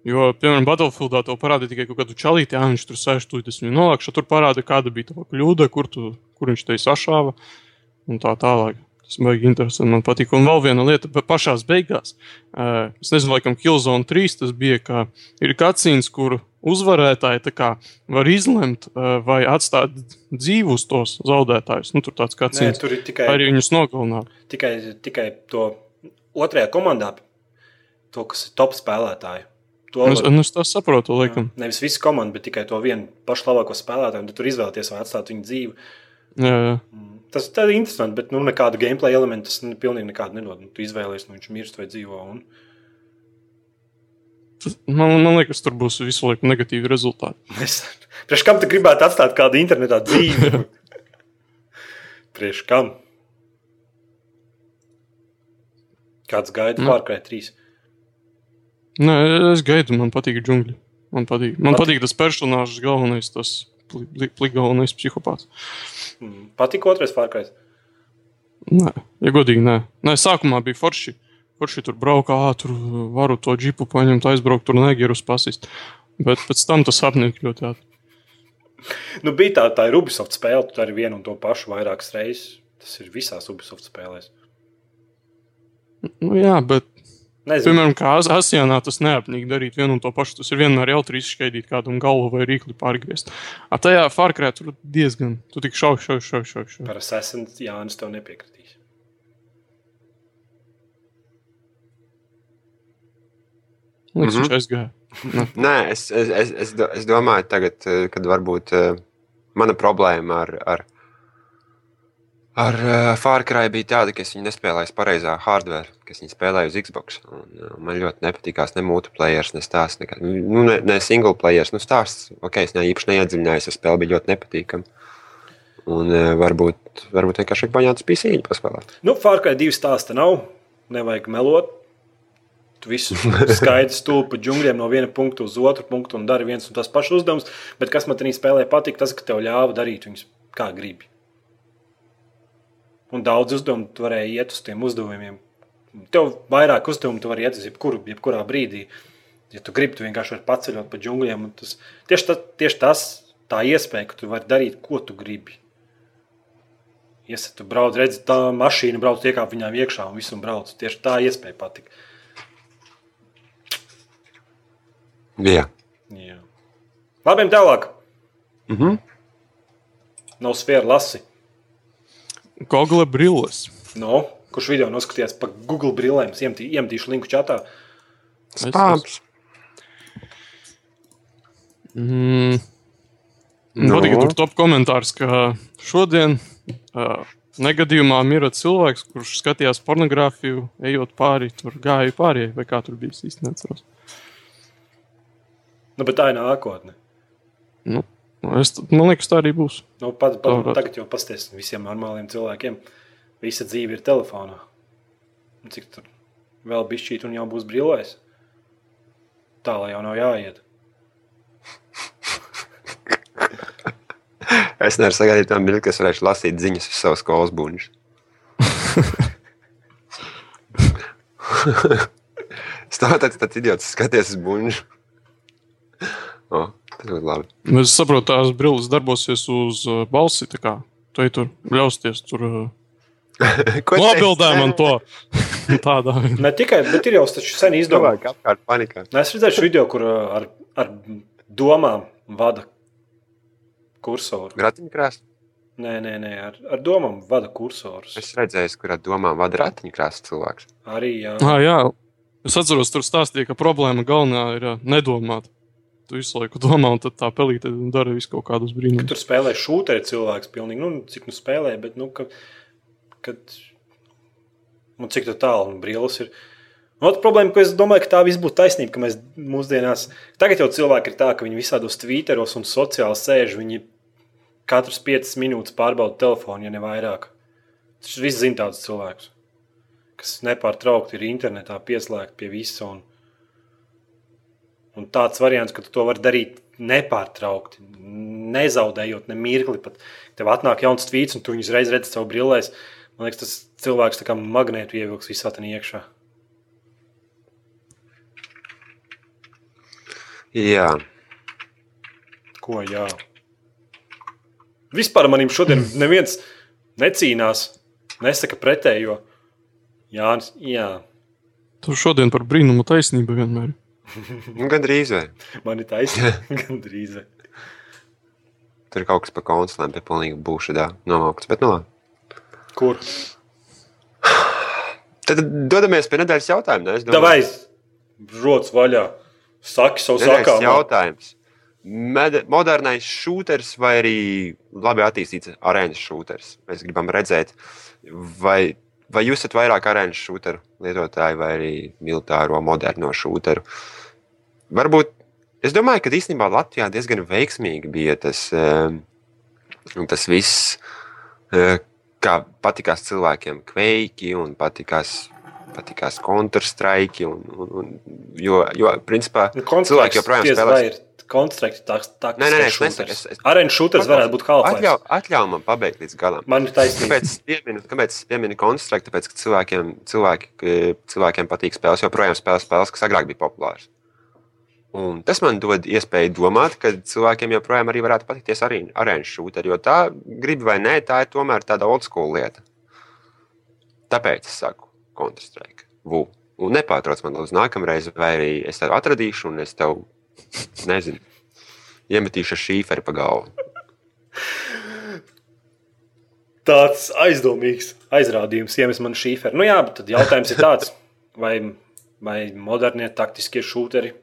Jo, piemēram, Battlefieldā to parāda tikai kaut kādu čalīti, jā, viņš tur sēž, tu tas viņu nolākšu, tur parāda, kāda bija tā kļūda, kur, tu, kur viņš te sašāva un tā tālāk. Tas man bija interesanti, man patīk. Un vēl viena lieta, pa pašā beigās. Uh, es nezinu, laikam, Killzone 3 tas bija, ka ir kacīns, kur uzvarētāji tā kā var izlemt, uh, vai atstāt dzīvus tos zaudētājus. Nu, tur tāds nē, kacīns. tur ir tikai, Arī viņus nogalināt. tikai, tikai to otrajā komandā, to, kas ir top spēlētāji. To Es, var- nu, es tā saprotu, laikam. Nevis visu komandu, bet tikai to vienu pašu labāko spēlētāju. tad Tur izvēlēties, vai atstāt viņu dzīvi. Jā, jā. Tas tā ir interesanti, bet nu, nekādu gameplay elementu tas nu, pilnīgi nekādu nedod. Nu, tu izvēlējies, nu, viņš mirst vai dzīvo. Un... Tas- Man, man liekas, tur būs visu laiku negatīvi rezultāti. Es, priekš kam tu gribētu atstāt kādu internetā dzīvi? priekš kam? Kāds gaida Nu. Fārkai 3? Nē, es gaidu, man patīk džungļi. Man patīk, man Patīk. patīk tas personāžs, galvenais, tas galvenais psihopāts. Mm. Patīk otrais Fārkai. Nē, ja godīgi, nē. nē sākumā bija forši. Forši tur braukā, tur varu to džipu paņemt, aizbraukt, tur negierus pasist. Bet pēc tam tas apniek ļoti ātri. Nu, bija tā, tā ir Ubisoft spēle, tu dari vienu un to pašu vairākas reizes. Tas ir visās Ubisoft spēlēs. Nu, jā, bet, Nezinu, piemēram, kā As- Asijānā tas neapnīgi darīt vienu un to pašu. Tas ir vienmēr jautri izšķaidīt kādam galvu vai rīkli pārgriezt. A tajā Farkrē tur diezgan, tu tik šauj, šauj, šauj, šauj. šauj. par Assassin's Jānis tev nepiekritīs. Liekas, Mhm. viņš aizgāja. Nē, es, es, es, es, es domāju, tagad, eh, kad varbūt eh, mana problēma ar, ar, ar eh, Far Cry bija tāda, ka es viņu nespēlēju pareizā hardware, ka es viņu spēlēju uz Xbox. Un, man ļoti nepatīkās ne multiplayer, ne stāsts, nekā, nu, ne, ne single player. Nu, stāsts, ok, es ne īpaši neiedziļinājos, es spēle bija ļoti nepatīkama. Un varbūt, varbūt vienkārši paņēmu spīsīņu paspēlēt. Nu, Fārkai divi stāsta nav. Nevajag melot. Tu visu skaidri stūri pa džungļiem no viena punkta uz otru punktu un dari viens un tas pašs uzdevums. Bet kas man tajā spēlē patīk, tas, ka tev ļāva darīt viņus kā gribi. Un daudz uzdevumu tu varēji iet uz tiem uzdevumiem. Tev vairāk uzdevumu tu vari iet uz jebkuru, jebkurā brīdī. Ja tu gribi, tu vienkārši vari paceļot pa džungļiem. un Tas, tieši, tas, tieši tas, tā iespēja, ka tu vari darīt, ko tu gribi. Iesat, tu brauc, redzi, tā mašīna brauc, iekāp viņām iekšā un visu brauc. Tieši tā iespēja patika. Jā. Jā. Labi, tālāk. Mhm. Nav sfēra lasi. Google brilles. No, kurš video noskatījās par Google brillēm? Es iemetī- iemetīšu linku čatā. Spāms. Mm. Man Nu? patīk, ka tur top komentārs, ka šodien uh, negadījumā mira cilvēks, kurš skatījās pornogrāfiju, ejot pāri, tur gāja pāri, vai kā tur bija es īsti neatceros. Nu, bet tā ir nākotne. Nu, es, man liekas, tā arī būs. Nu, pat, pat, Tāpat. tagad jau pasties visiem normāliem cilvēkiem. Visa dzīve ir telefonā. Un cik tur vēl bišķīt un jau būs brillēs? Tā lai jau nav jāiet. Es nevaru sagaidīt to mirkli, kas varēšu lasīt ziņas uz savas skolas buļbuļs. Stāv tāds, tāds idiots, skaties uz buļbuļs. O, tas ļoti labi. Nu, Es saprotu, tās brilles darbosies uz balsi. tā kā Tu ej tur ļausties tur. Nobildē man to! Tādā. Ne tikai, bet ir jau taču sen izdomāts. Nu, Es redzēju šo video, kur ar, ar domām vada kursoru. Ratiņkrāsa. Nē, nē, nē ar, ar domām vada kursorus. Es redzēju, kurā domā vada ratiņkrāsa cilvēks. Arī jā. Ah, jā, es atceros, tur stāstīja, ka problēma galvenā ir nedomāt. Tu visu laiku domā, un tā pelīte dara visu kaut kādus brīnumus. Tur spēlē šūteri cilvēks, pilnīgi, nu, cik nu spēlē, bet, nu, ka, kad, nu, cik tā tālu un brīlis ir. Un Otra problēma, ko es domāju, ka tā viss būtu taisnība, ka mēs mūsdienās, tagad jau cilvēki ir tā, ka viņi visādos tvīteros un sociāli sēž, viņi katrs 5 minūtes pārbauda telefonu, ja ne vairāk. Tas viss zina tādus cilvēkus. kas nepārtraukti ir internetā pieslēgti pie visa. Un, un tāds variants, ka tu to vari darīt nepārtraukti, nezaudējot ne mirkli. Pat tev atnāk jauns tvīts, un tu viņu uzreiz redzi savu brillēs. Man liekas, tas cilvēks tā kā magnētu ievilks visā tajā iekšā. Jā, Ko jā? Vispār manim šodien neviens necīnās, nesaka pretējo. Jānis, jā, Tu šodien par brīnumu taisnību vienmēr. Nu, gandrīz vai. man ir taisnība. Gandrīz. Tur ir kaut kas par konsulēm, pie pilnīgi būšanā nomaukts. Bet, nu, labi. Kur? Tad dodamies pie nedēļas jautājuma. ne? Es domāju, Davai, rots vaļā. Saki savu sakām. jautājums. Med modernais šūters vai arī labi attīstīts arēnas šūters? Mēs gribam redzēt, vai, vai jūs esat vairāk arēnas šūteru lietotāji vai arī militāro moderno šūteru. Varbūt es domāju, ka īstenībā Latvijā diezgan veiksmīgi bija tas, eh, tas viss, eh, kā patīkās cilvēkiem kveiki un patīkās. Patīkās kontrstrike, un, un, un, jo, jo, principā, cilvēki joprojām spēlē. Konstrukts, tāds - Nē, nē, nē, es nesaku, es- es- Arēnas šūters varētu būt halflife. Atļauj, atļauj man pabeigt līdz galam. Man ir taisnība. Kāpēc es pieminu, kāpēc es pieminu konstruktu? Tāpēc, ka cilvēkiem, cilvēki, cilvēkiem patīk spēles, joprojām spēles, spēles, kas agrāk bija populāras. Un tas man dod iespēju domāt, ka cilvēkiem joprojām arī varētu patikties arēnas šūteri, jo tā, gribi vai nē, tā ir tomēr tāda old school lieta. Tāpēc es saku, kontrastrike. Vu. Un nepārtrauc man uz nākamreiz, vai arī es tev atradīšu, un es tev, nezinu, iemetīšu šīferi pa galvu. Tāds aizdomīgs aizrādījums, iemet man šīferu. Nu jā, bet jautājums ir tāds, vai, vai modernie taktiskie šūteri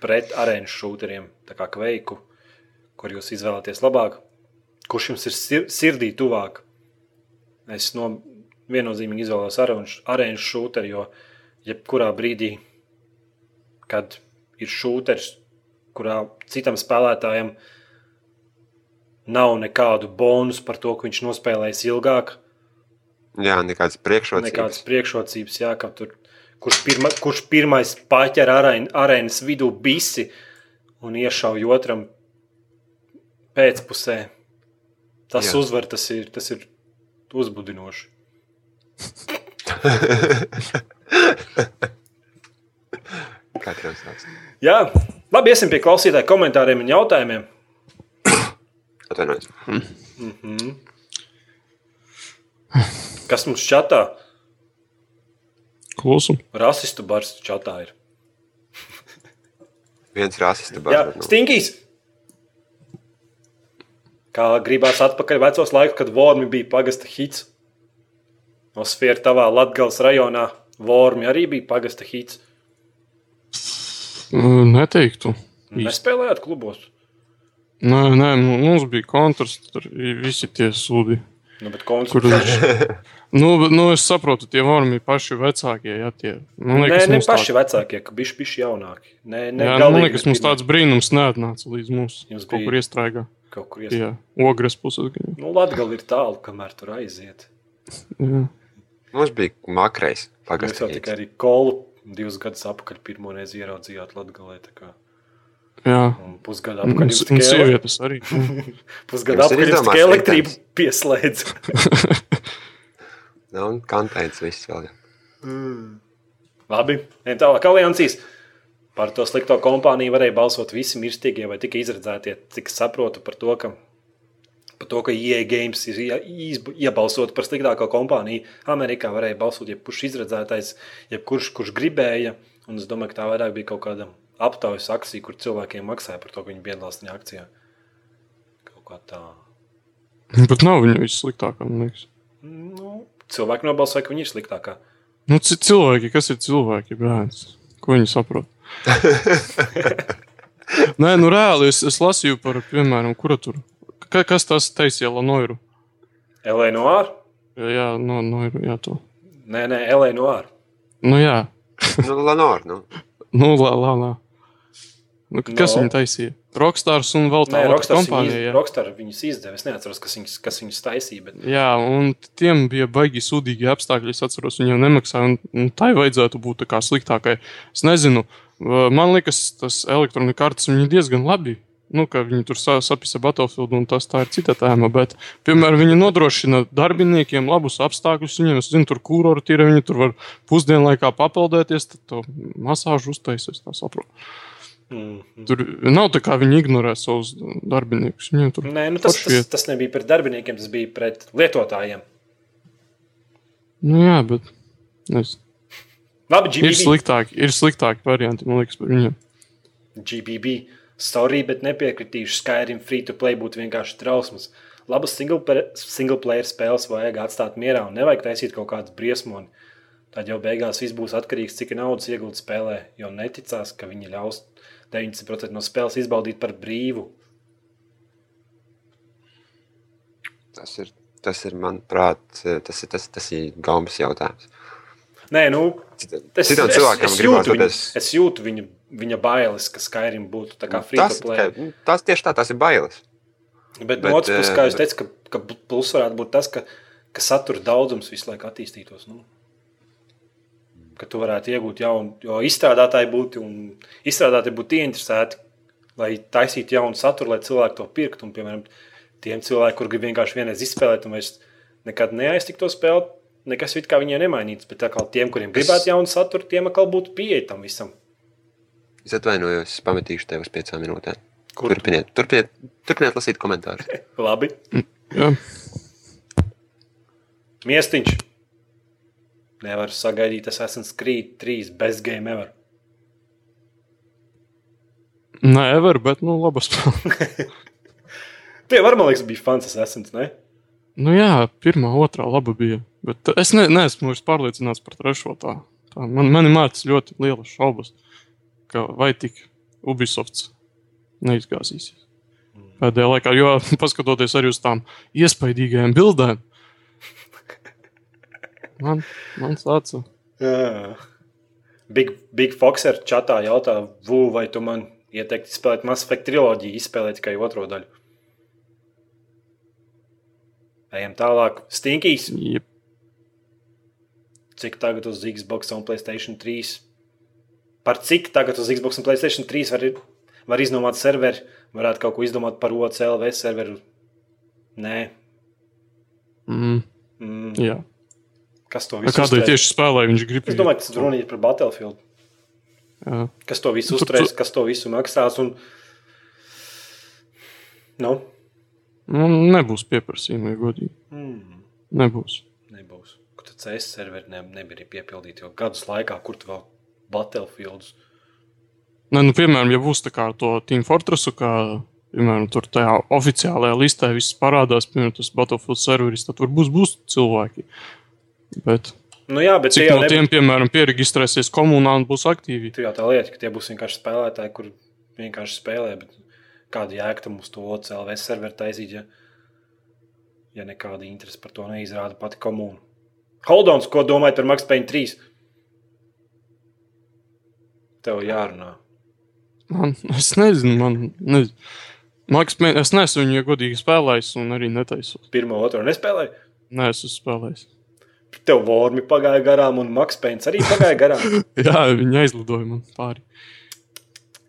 pret arēnas šūteriem, tā kā kveiku, kur jūs izvēlaties labāk, kurš jums ir sir sirdī tuvāk. Es no viennozīmīgi izvēlos arēnas šūteri, jo jebkurā brīdī, kad ir šūteris, kurā citam spēlētājam nav nekādu bonusu par to, ka viņš nospēlēs ilgāk, Jā, nekādas priekšrocības. nekādas priekšrocības, jā, ka tur, kurš, pirma, kurš pirmais paķer arēn, arēnas vidū bisi un iešauj otram pēcpusē. Tas Jā. uzvar, tas ir, tas ir uzbudinoši. Katram savs. Jā, labi, iesim pie klausītāju komentāriem un jautājumiem. Atvainojos. Kas mums čatā? Klusu. Rasistu bars čatā ir. Viens rasists Jā, bērns. Nu. stinkīs! Kā gribās atpakaļ vecos laikos, kad Vormi bija pagasta hits. No sfēra tavā Latgales rajonā Vormi arī bija pagasta hits. Neteiktu. Nespēlējāt klubos. Nē, nē, nu, mums bija kontrs, tur i- visi tie sūdi. Nu, bet Kur konsultants. Nu, nu, es saprotu, tie varmi ir paši vecākie. Jā, tie. Man Nē, liekas, ne mums paši tā- vecākie, ka bišķi, bišķi jaunāki. Nē, ne, Jā, nu, man liekas, mums tāds brīnums neatnāca līdz mums. Jums Kaut bija- kur iestrēgā. kaut kur ies. Jā, ogres puses. gan. Nu, Latgali ir tālu, kamēr tur aiziet. Jā. Mums bija makrais. Jūs jau tikai arī kolu divus gadus atpakaļ pirmo reizi ieraudzījāt Latgalē. tā kā. Jā. Un pusgadu Un, sievietes arī. izdomāts tikai elektrību pieslēdz. Nu, un kantēns viss vēl. Labi, ejam tālāk. Aliansīs. Par to slikto kompāniju varēja balsot visi mirstīgie vai tikai izredzētie. Cik es saprotu par to, ka, par to, ka EA Games ir iebalsot par sliktāko kompāniju. Amerikā varēja balsot jebkurš izredzētais, jebkurš, kurš gribēja. Un es domāju, ka tā vairāk bija kaut kāda aptaujas akcija, kur cilvēkiem maksāja par to, ka viņi piedalās tajā akcijā. Kaut kā tā. Bet nav viņa vissliktākā, man liekas. Nu, cilvēki nobalsoja, ka viņi ir sliktākā. Nu, ci- cilvēki, kas ir cilvēki, bērns? Ko viņi saprot? Nē, nu reāli es, es lasīju par, piemēram, kura tur. Ka, kas tas taisīja Lanoiru? Elēnoāra? Jā, jā, no, noiru, jā, to. Nē, nē, Elēnoāra. Nu, jā, Nu, Lanor, nu. nu, lā, lā, lā. Nu, kas No. viņu taisīja? Rockstars un vēl Nē, tā otra Rockstars kompānija. viņus, izdeva. Es neatceros, kas viņus, kas viņus taisīja. Bet... Jā, un tiem bija baigi sūdīgi apstākļi. Es atceros, viņiem nemaksāja, un, un tai vajadzētu būt tā kā sliktākai. Es nezinu, man liekas, tas elektronika kartes viņi diezgan labi. Nu, ka viņi tur sa- sapisa Battlefield, un tas tā ir cita tēma. Bet, piemēram, viņi nodrošina darbiniekiem labus apstākļus. Viņiem, es zinu, tur kūrori ir, viņi tur var pusdienlaikā papildēties, tad to masāžu uztaisīs. Tā saprotu. Mm. Tur nav tā, kā viņi ignorē savus darbiniekus. Viņiem tur Nē, nu tas, tas, tas nebija pret darbiniekiem, tas bija pret lietotājiem. Nu, jā, bet nezinu. Labi, ir GBB. sliktāki, ir sliktāki varianti, man liekas, par viņiem. GBB. Sorry, bet nepiekritīšu. Skyrim free to play būtu vienkārši trausmas. Labas single, single player spēles vajag atstāt mierā un nevajag taisīt kaut kādas briesmoni. Tad jau beigās viss būs atkarīgs no cik naudas iegūt spēlē, jo neticās, ka viņi ļaus 90% no spēles izbaudīt par brīvu. Tas ir, tas ir manuprāt, tas ir, tas, tas ir gaumas jautājums. Nē, nu, Tas citam cilvēkam gribās jūtu, viņu, doties. es jūtu viņa, viņa bailes, ka Skyrim būtu tā kā free Tas, to play. tikai- nu, tas tieši tā, tas ir bailes. Bet, Bet, no otras puses, eh, kā jūs teicat, ka, ka plus varētu būt tas, ka, ka satura daudzums visu laiku attīstītos. Nu, ka tu varētu iegūt jaunu, jo izstrādātāji būtu, un izstrādātāji būtu ieinteresēti, lai taisītu jaunu saturu, lai cilvēki to pirktu. Un, piemēram, tiem cilvēkiem, kur grib vienkārši vienreiz izspēlēt, un vairs nekad neaiztikt to spēli, nekas it kā viņiem nemainīts. Bet tā kā tiem, kuriem gribētu jaunu saturu, tiem atkal būtu pieeja tam visam. Es atvainojos, es pametīšu tevi uz piecām minūtēm. Kur? Turpiniet, turpiniet, turpiniet lasīt komentārus. Labi, Jā, miestiņš. Nevaru sagaidīt, tas esmu skrīt trīs bez game ever. nē, ever, bet, nu, labas spēle. Tie var, man liekas, bija fans, esmu. Ne? nu, jā, pirmā, otrā laba bija. Bet es ne, neesmu vairs pārliecināts par trešo tā. tā man, mani mācīs ļoti lielas šaubas, ka vai tik Ubisofts neizgāzīsies. Pēdējā laikā, jo paskatoties arī uz tām iespaidīgajām bildēm, man, man. Jā. Big, Big Foxer čatā jautā, Vū, vai tu man ieteiktu spēlēt Mass Effect triloģiju, izspēlēt tikai otro daļu. Ejam tālāk. Stinkīs, Jep. cik tagad uz Xbox un Playstation 3? Par cik tagad uz Xbox un Playstation 3 var, var iznomāt serveri? Varētu kaut ko izdomāt par OCLV serveru? Nē. Mm, Mm. jā. Kas to visu Kādai uzturēs? tieši spēlē viņš grib? Es domāju, ka tas runa ir par Battlefield. Jā. Kas to visu Nu, tur uzturēs, tu- kas to visu maksās? Un... Nu, Nu, nebūs pieprasījuma, ja godīgi. mm, Nebūs. nebūs. Kur tad CS serveri ne, nebija piepildīti jau gadus laikā, kur tu vēl Battlefields. Nē, nu, piemēram, ja būs tā kā to Team Fortressu, kā piemēram, tur tajā oficiālajā listē viss parādās, piemēram, tas Battlefield serveris, tad varbūt būs cilvēki. Bet Nu jā, bet cik no nebūs. tiem, piemēram, pieregistrēsies komunā un būs aktīvi? Tur jau tā lieta, ka tie būs vienkārši spēlētāji, kur vienkārši spēlē. Bet kāda jēga tam uz to CLV serveru taisīt, ja, ja nekāda interese par to neizrāda pati komūna? Holdons, ko domājat par Max Payne 3? Tev jārunā. Man, es nezinu, man nezinu. Maks, es neesmu viņu godīgi spēlējis un arī netaisos. Pirmā, otrā nespēlēja. Nē, es esmu spēlējis. Tev vormi pagāja garām, un Max Payne arī pagāja garām. Jā, viņi aizlidoja man pāri.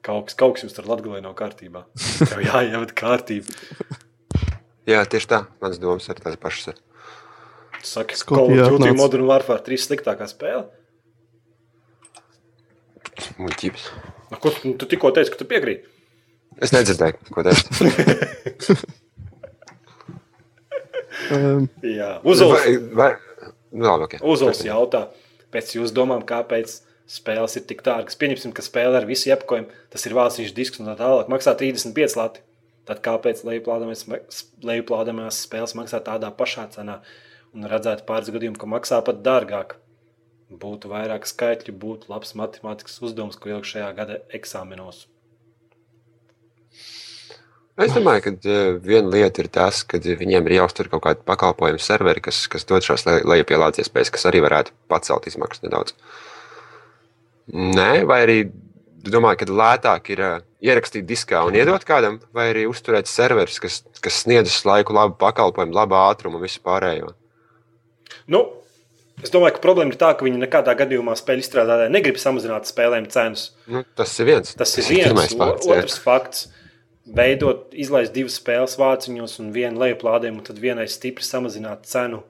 Kaut kas, kaut kas jums tur latgalē nav kārtībā. Tev jāievada kārtība. Jā, tieši tā. Manas domas ir tās pašas. Tu saki, ka Call of Duty. Modern Warfare 3 sliktākā spēle. Muļķības. Nu, ko, tu, tu tikko teici, ka tu piekrīti. Es nedzirdēju, ko teicu. Um, Jā, nu, labi, okay. Uzols jautā, pēc jūsu domām, kāpēc spēles ir tik dārgas. Pieņemsim, ka spēle ar visu iepakojumu, tas ir vāciņš disks un tā tālāk, maksā 35 lati. Tad kāpēc lejuplādamās spēles maksā tādā pašā cenā un redzētu pāris gadījumu, ka maksā pat dārgāk? Būtu vairāk skaitļu, būtu labs matemātikas uzdevums, ko ielikt šajā gada eksāmenos. Es domāju, ka uh, viena lieta ir tas, ka viņiem ir jāuztur kaut kāda pakalpojuma serveri, kas, kas dod šās le- lejupielādes iespējas, kas arī varētu pacelt izmaksas nedaudz. Nē, vai arī Tu domā, ka lētāk ir uh, ierakstīt diskā un iedot kādam, vai arī uzturēt serverus, kas, kas sniedz uz laiku labu pakalpojumu, labu ātrumu un visu pārējo? Nu, es domāju, ka problēma ir tā, ka viņi nekādā gadījumā spēļu izstrādātāji negrib samazināt spēlēm cenas. Nu, tas ir viens. Tas ir ir viens. pirmais O- fakts. jā. Otrs fakts. Veidot, izlaist divas spēles vāciņos un vienu lejuplādējumu, tad vienai stipri samazināt cenu.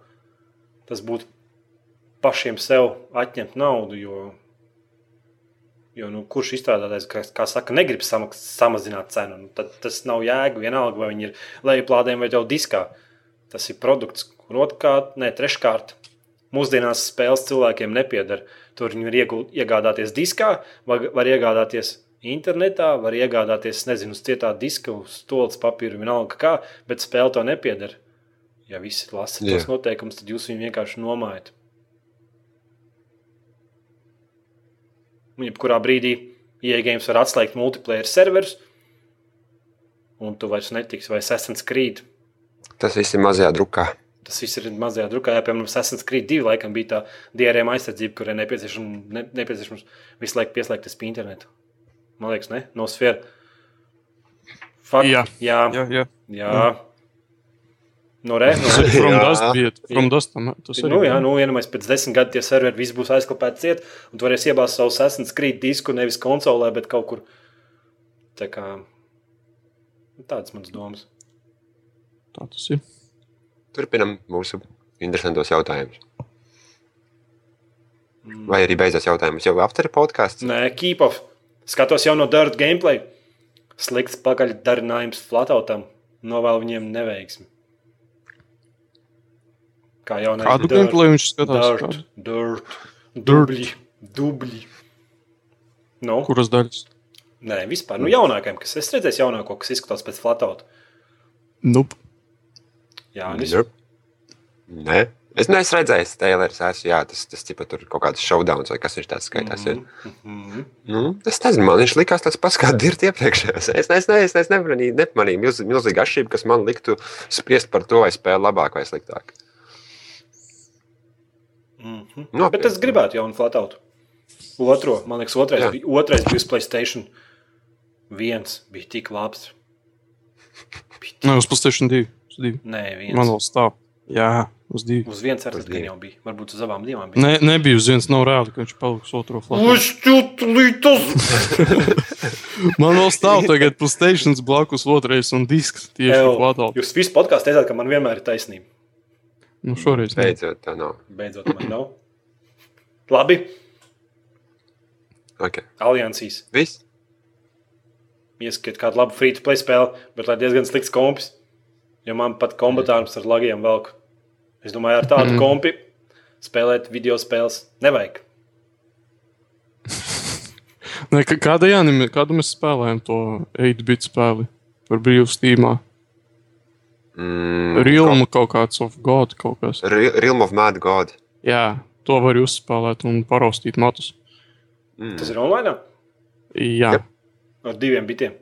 Tas būtu pašiem sev atņemt naudu. Jo, jo nu, kurš izstrādātājs, kā, kā saka, negrib samaks, samazināt cenu, nu, tad tas nav jēga. Vienalga, vai viņi ir lejuplādējumi vai jau diskā. Tas ir produkts. Un otrkārt, ne treškārt, mūsdienās spēles cilvēkiem nepieder. Tur viņi var iegādāties diskā, var, var iegādāties internetā, var iegādāties, nezinu, uz cietā diska, uz stūles papīra, vienalga kā, bet spēle to nepieder. Ja visi lasa tos noteikumus, tad jūs viņu vienkārši nomājat. Un jebkurā brīdī iegājums var atslēgt multiplayer serverus, un tu vairs netiksi vai Assassin's Creed. Tas viss ir mazajā drukā. Tas viss ir mazajā drukā. Jā, piemēram, Assassin's Creed 2 laikam bija tā DRM aizsardzība, kurai nepieciešams, ne, nepieciešams visu laiku pieslēgties pie interneta. Man liekas, ne? No sfēra. Fakt, Jā. jā, Jā, jā. jā. No. From Jā. Dust bija. From Dust tam, tas. Nu, jā, nu, vienamais pēc desmit gadiem tie serveri visi būs aizklāpēti ciet, un tu varēsi iebāzt savu Assassin's Creed disku nevis konsolē, bet kaut kur. Tā kā nu, tādas manas domas. Tā tas ir. Turpinam mūsu interesantos jautājumus. Vai arī beidzās jautājums jau aptver podkāsts? Nē, keep off. Skatos jau no Dirt gameplay. Slikts pagaļdarinājums Flatautam. Novēl viņiem neveiksmi. Kā jau Kādu gameplay viņš skatās? Dirt, dirt, dubļi, dubļi. Nu, Kuras daļas? nē, vispār. Nu, jaunākajam, kas es redzēju, jaunāko, kas izskatās pēc Flatauta. Nope. Jā, Nope. Nē, es neesmu redzējis Taylors. Esmu, jā, tas, tas tipa, tur kaut kāds showdowns vai kas viņš tāds skaitās. Mm Mhm. nu, es nezinu, man viņš likās tāds pats kā dirti iepriekšējos. Es, es, es, es nemanīju, nemanīju milz, milzīgu atšķirību, kas man liktu spriest par to, vai spēle labāk vai sliktāk. Mhm. Nopietni. Bet es gribētu jaunu Flatautu. Otro, man liekas, otrais, Jā. bija, otrais bija Playstation. Viens bija tik labs. Bija tik... Nē, uz PlayStation 2. Uz 2. Nē, viens. Man vēl stāv. Jā, uz 2. Uz viens ar divu. jau bija. Varbūt uz abām divām bija. Ne, nebija uz viens, nav reāli, ka viņš paliks flātu. Uzķutlītas! Man vēl stāv tagad PlayStation blakus otrais un disks tieši flātā. Jūs visi podkāstā teicāt, ka man vienmēr ir taisnība. Nu, šoreiz. Beidzot, tā nav. Beidzot, man nav. Labi, Okay. aliansīs. Viss. Ieskiet kādu labu free to play spēli, bet lai diezgan slikts kompis. Jo man pat kombatārums ar lagiem velk. Es domāju, ar tādu mm. kompi spēlēt video spēles nevajag. Ne, kāda jānim, kādu mēs spēlējam to 8-bit spēli par brīvu stīmā? Mm, Realm kaut kāds of God kaut kas. Re- Realm of Mad God. Jā, to var uzspēlēt un paraustīt matus. Mm. Tas ir online Jā, Jep. ar diviem bitiem.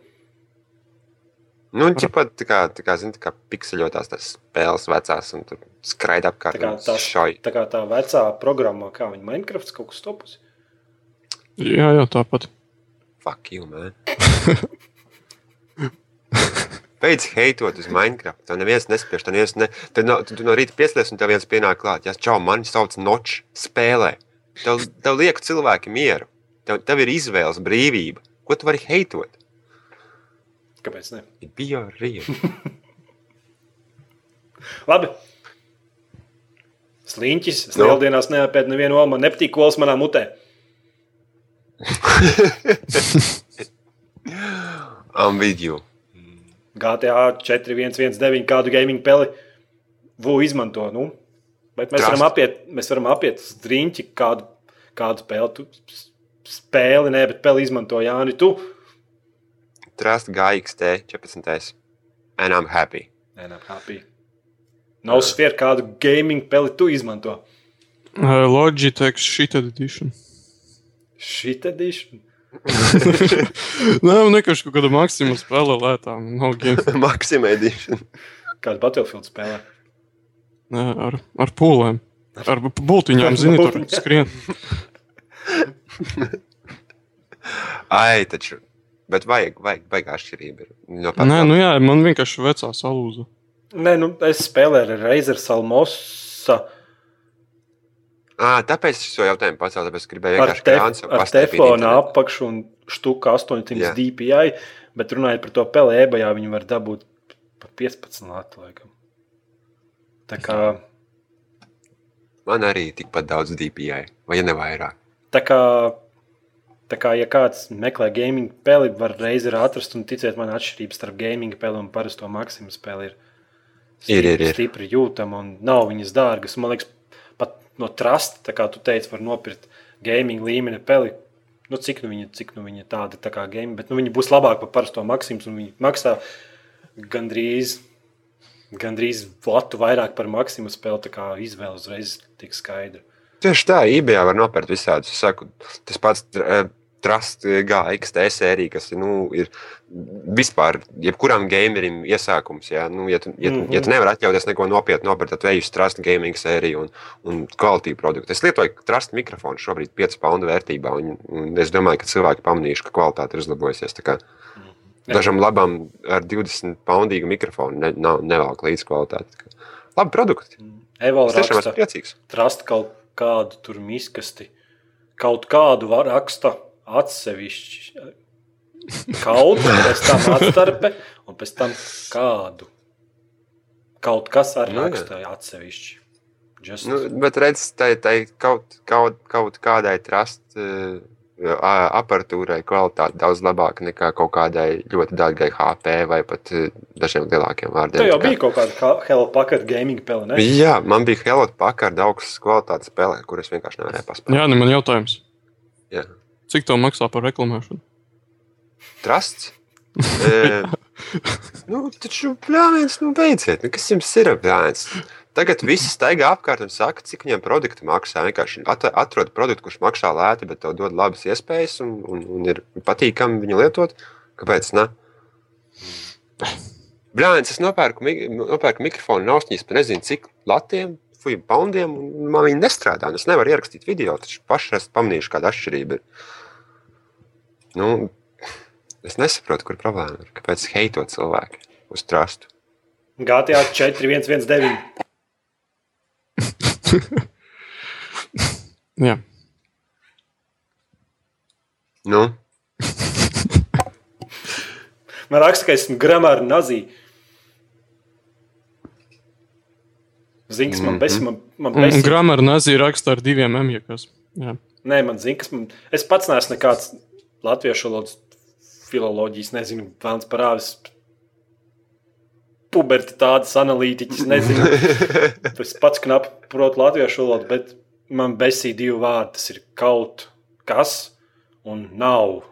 Nu, un ķipat, tā kā, tā kā, zini, tā kā pikseļotās tās spēles vecās un tur skraida Tā apkārt. kā un tā, šauj. tā, kā tā vecā programmā, kā viņa Minecraft kaut kas topus. jā, jā tāpat. Fuck you, man. Beidz heitot uz Minecraft. Tev neviens nespiež. Tev neviens ne... Tad no, tu no rīta pieslies un tev viens pienāk klāt. Jā, čau, mani sauc Noč spēlē. Tev, tev liek cilvēki mieru. Tev, tev ir izvēles brīvība. Ko tu vari heitot? Kāpēc ne? It bija rīta. Labi. Sliņķis. Es Nu. lieldienās neapēdu nevienu olu. Man nepatīk kols manā mutē. I'm with you. GTA 4119 kādu gaming peli VU izmanto. Nu. Bet mēs Trust. varam apiet, mēs varam apiet strīņķi kādu, kādu spēli. Tu spēli, nē, bet peli izmanto Jāni. Tu. Trust GXT 14. And I'm happy. Nē, nē, happy. Nav sfēra, kādu gaming peli tu izmanto. Uh, Logitech shit edition. Šī tad ir. Nē, vienkārši kaut kāda maksimuma spēle lētām. Nav game. Maxima edition. Kādu Battlefield spēlē. Nē, ar, ar pūlēm. Ar bu- bultiņām, Ar zini, tur bultiņām. skrien. Ai, taču. Bet vajag, vajag, vajag atšķirība. ir. No Nē, nu jā, man vienkārši vecā salūza. Nē, nu, es spēlēju ar Razer Salmosa. À, tāpēc es šo jautājumu pacēlu, tāpēc gribēju Ar, vienkārši tef, krāns ar teflona apakšu un štuku 800 Jā. DPI, bet runājot par to peli ebajā, viņi var dabūt pa 15 latu laikam. Tā kā, Man arī tikpat daudz DPI, vai ja ne vairāk. tā kā, tā kā ja kāds meklē gaming peli, var reizi atrast un ticiet man atšķirības starp gaming peli un parasto maksimu spēli ir Ir, ir, ir. stipri jūtama un nav viņas dārgas. Man liekas, pat no trust, tā kā tu teici, var nopirkt gaming līmeņa peli. Nu, cik nu viņa, cik nu viņa tāda tā kā game, bet nu, viņa būs labāka par parasto maksimu un viņa maksā gandrīz, gandrīz latu vairāk par maksimu spēli. Tā kā izvēle uzreiz tik skaidra. Tieši tā, eBay var nopirkt visādus. Es saku, tas pats eh, Trust GXT sērija, kas nu, ir vispār jebkuram gamerim iesākums. Jā, nu, ja, tu, ja, tu, ja tu nevari atļauties neko nopietnu nopirkt, tad ej uz Trust gaming sēriju un, un kvalitāti produktu. Es lietoju Trust mikrofonu šobrīd 5 poundu vērtībā, un, un es domāju, ka cilvēki pamanījuši, ka kvalitāte ir uzlabojusies. Kā Dažam labam ar 20 poundīgu mikrofonu ne, nav, nevelk līdz kvalitāti. Labi produkti. Evolūcija Es tiešām esmu priecīgs. trast kaut kādu tur miskasti, kaut kādu var raksta atsevišķi. Kaut kā pēc tam atstarpe, un pēc tam kādu. Kaut kas ar Nu, jā. raksta atsevišķi. Just, Nu, bet redz, tai, tai kaut, kaut, kaut kādai trust uh, aparatūrai kvalitāte daudz labāka nekā kaut kādai ļoti dārgai HP vai pat uh, dažiem lielākiem vārdiem. Tev jau bija kaut kāda kā Hello Packard gaming pele, ne? Jā, man bija Helot Packard augstas kvalitātes spēlē, kuras vienkārši nevarēja paspēlēt. Jā, nu man jautājums. Jā. Cik tev maksā par reklamēšanu? Trusts? e, nu, taču, plāns, nu, beidziet, nu, kas jums ir plāns? Tagad viss staigā apkārt un saka, cik viņiem produkti maksā. Vienkārši at- atrod produktu, kurš maksā lēti, bet tev dod labas iespējas un, un, un ir patīkami viņu lietot. Kāpēc? Ne? Brāļs, es nopērku, nopērku mikrofonu naustiņas par nezinu cik latiem, fuju poundiem, un man viņi nestrādā. Es nevaru ierakstīt video, taču paši esmu pamanījuši, kāda atšķirība ir. Nu, es nesaprotu, kur problēma ir. Kāpēc heito cilvēki uz trustu? GTA 4119. Jā, Nu, Man raksta, ka esmu gramāra nazī. Zini, kas man Mhm. besi, man, man un, un besi. gramāra nazija raksta ar diviem. Jā. Nē, man zina, kas man. Es pats neesmu nekāds latviešu valodas filoloģijas, nezinu, Vāns parāvis. Pubertātes analītiķis, nezinu. es pats knapi protu latviešu valodu, bet man besī divi vārdi. Tas ir kaut kas un nav.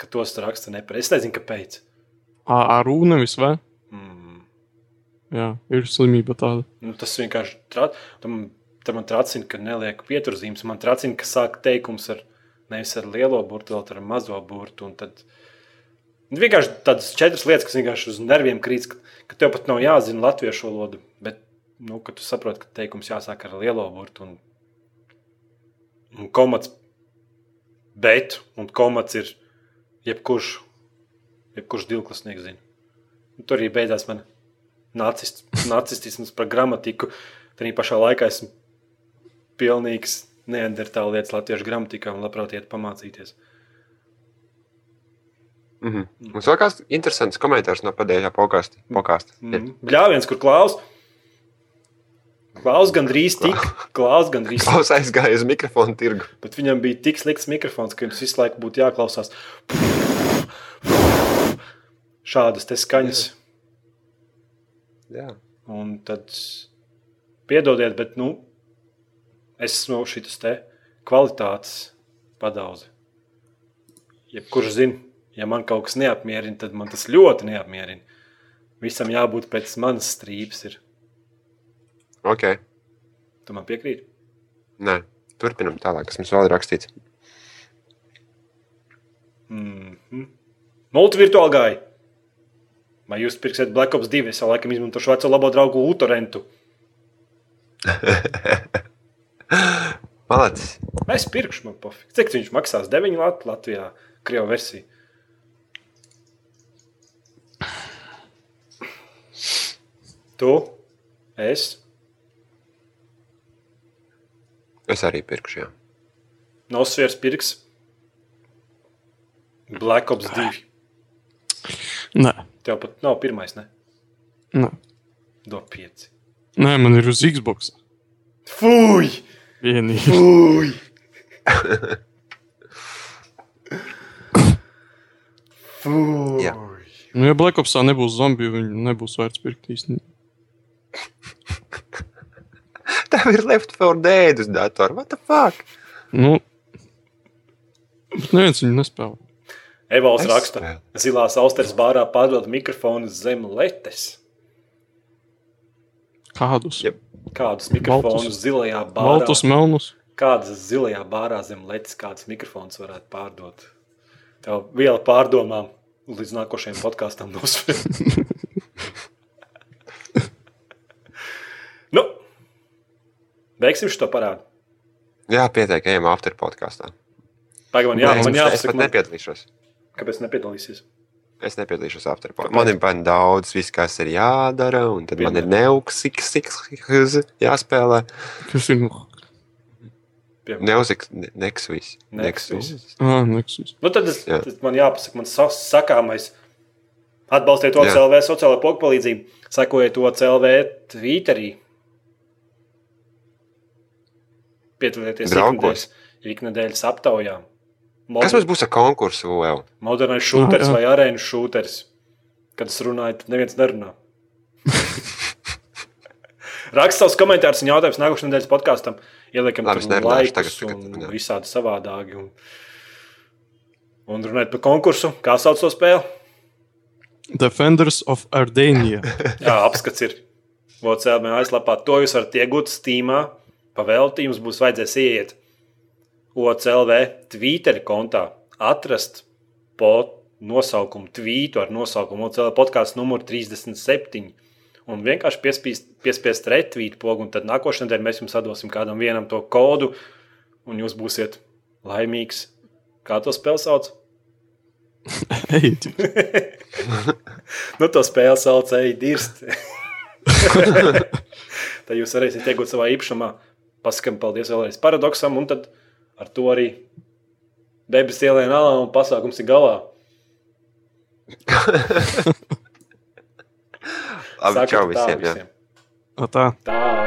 Ka tos raksta nepareizi. Es nezinu, kāpēc. Ar U nevis vai? Mm. Jā, ir slimība tāda. Nu, tas vienkārši. Man, tad man tracina, ka neliek pieturzīmes. Man tracina, ka sāk teikums ar nevis ar lielo burtu, bet ar mazo burtu. Tad nu, vienkārši tādas četras lietas, kas vienkārši uz nerviem krīt, ka, ka tev pat nav jāzina latviešu valoda. Bet nu, tu saproti, ka teikums jāsāk ar lielo burtu. Un, un komats, bet un komats ir jebkurš, jebkurš divklasnieks zina. Un Tur arī beidzās mana nacist, nacistisms par gramatiku. Tad pašā laikā esmu pilnīgs neandertāla lietas latviešu gramatikā un labprāt iet pamācīties. mhm. Mums vēl kāds interesants komentārs no pēdējā podkāsta. Mm. Bļāviens, kur klaus. Klaus gandrīz tik, klaus gandrīz tik, Klaus aizgāja uz mikrofonu tirgu. bet viņam bija tik slikts mikrofons, ka jums visu laiku būtu jāklausās. Šādas te skaņas. Jā. Un tad piedodiet, bet nu, es esmu šis te kvalitātes padauze. Jebkurš zina, ja man kaut kas neapmierina, tad man tas ļoti neapmierina. Visam jābūt pēc manas strīpas. Ir. Ok. Tu man piekrīti? Nē. Turpinam tālāk, kas mums vēl ir rakstīts. Mm -hmm. Multivirtuāli gāja. Vai jūs pirksiet Black Ops 2? Es jau laikam izmantošu veco labo draugu Utorentu. Malacis. Es pirkšu man pofīgi. Cik viņš maksās? 9 Lat Latvijā. Krievu versija. Tu, es, Es arī pirkšu, jā. Nosvieras pirks, Black Ops 2. Nē, Tev pat nav pirmais, ne? nē. Do 5. Nē man ir uz Xbox. Fui! Vienīgi. Fui! Fui! Jā. Nu, ja Black Opsā nebūs zombiju, viņi nebūs vērts pirkt īstenībā. Tev ir Left 4 Dead uz datora. What the fuck? Nu, bet neviens viņu nespēlē. Es raksta, spēlēju. zilās austeres bārā pārdod mikrofonu zem letes. Kādus? Jep. Kādus mikrofonus zilajā bārā? Baltus, melnus. Kādas zilajā bārā zem letes, kādas mikrofons varētu pārdot? Tev viela pārdomām līdz nākošajam podkāstam nosver. nu, beigsim šo parādu. Jā, pietiek, ejam after podkāstā. Pagaidām, jā, es, man es jāpasaka, pat man, nepiedalīšos. kāpēc nepiedalīsies. Es nepiedalīšos after podkāstā. Man ir baigi daudz, viss, kas ir jādara, un tad man ir neuksiks, jāspēlē. Kas ir? Piemēram. Neusiks, ne- Nexus. Nexus. ah, Nexus. Nu, tad, es, Jā. tad man jāpasaka, man sa- sakāmais. Atbalstiet to Jā. CLV sociālo pogu palīdzību, sekojiet to CLV Twitterī. Piedalieties iknedēļas, iknedēļas aptaujām. Kas mums būs ar konkursu vēl? Modernais šūteris jā. vai arēnas šūteris? Kad es runāju, tad neviens nerunā. Raksta savus komentārus un jautājumus nākošais nedēļas podkāstam. Ieliekam Labi, tur laikus tagad, tagad un runāju. visādi savādāki. Un, un runājot par konkursu, kā sauc to spēli? Defenders of Ardenia. Jā, apskats ir. Vocēlmē aizlapā. To jūs varat iegūt Steamā. Pavēlti jums būs vajadzēs ieiet OCLV Twitter kontā, atrast po nosaukumu tvītu ar nosaukumu OCLV podkāstu numuru 37. Un vienkārši piespiest, piespiest retvītu pogu, un tad nākošais nedēļa mēs jums atdosim kādam vienam to kodu, un jūs būsiet laimīgs. Kā to spēli sauc? Tu- Nu, to spēli sauc Eidirst. tad jūs varēsiet iegūt savā īpašumā. Pasakām, paldies vēlreiz paradoksam, un tad ar to arī debes ielēna alā un pasākums ir galā. Sakat čau tā visiem. Jā. tā. Tā.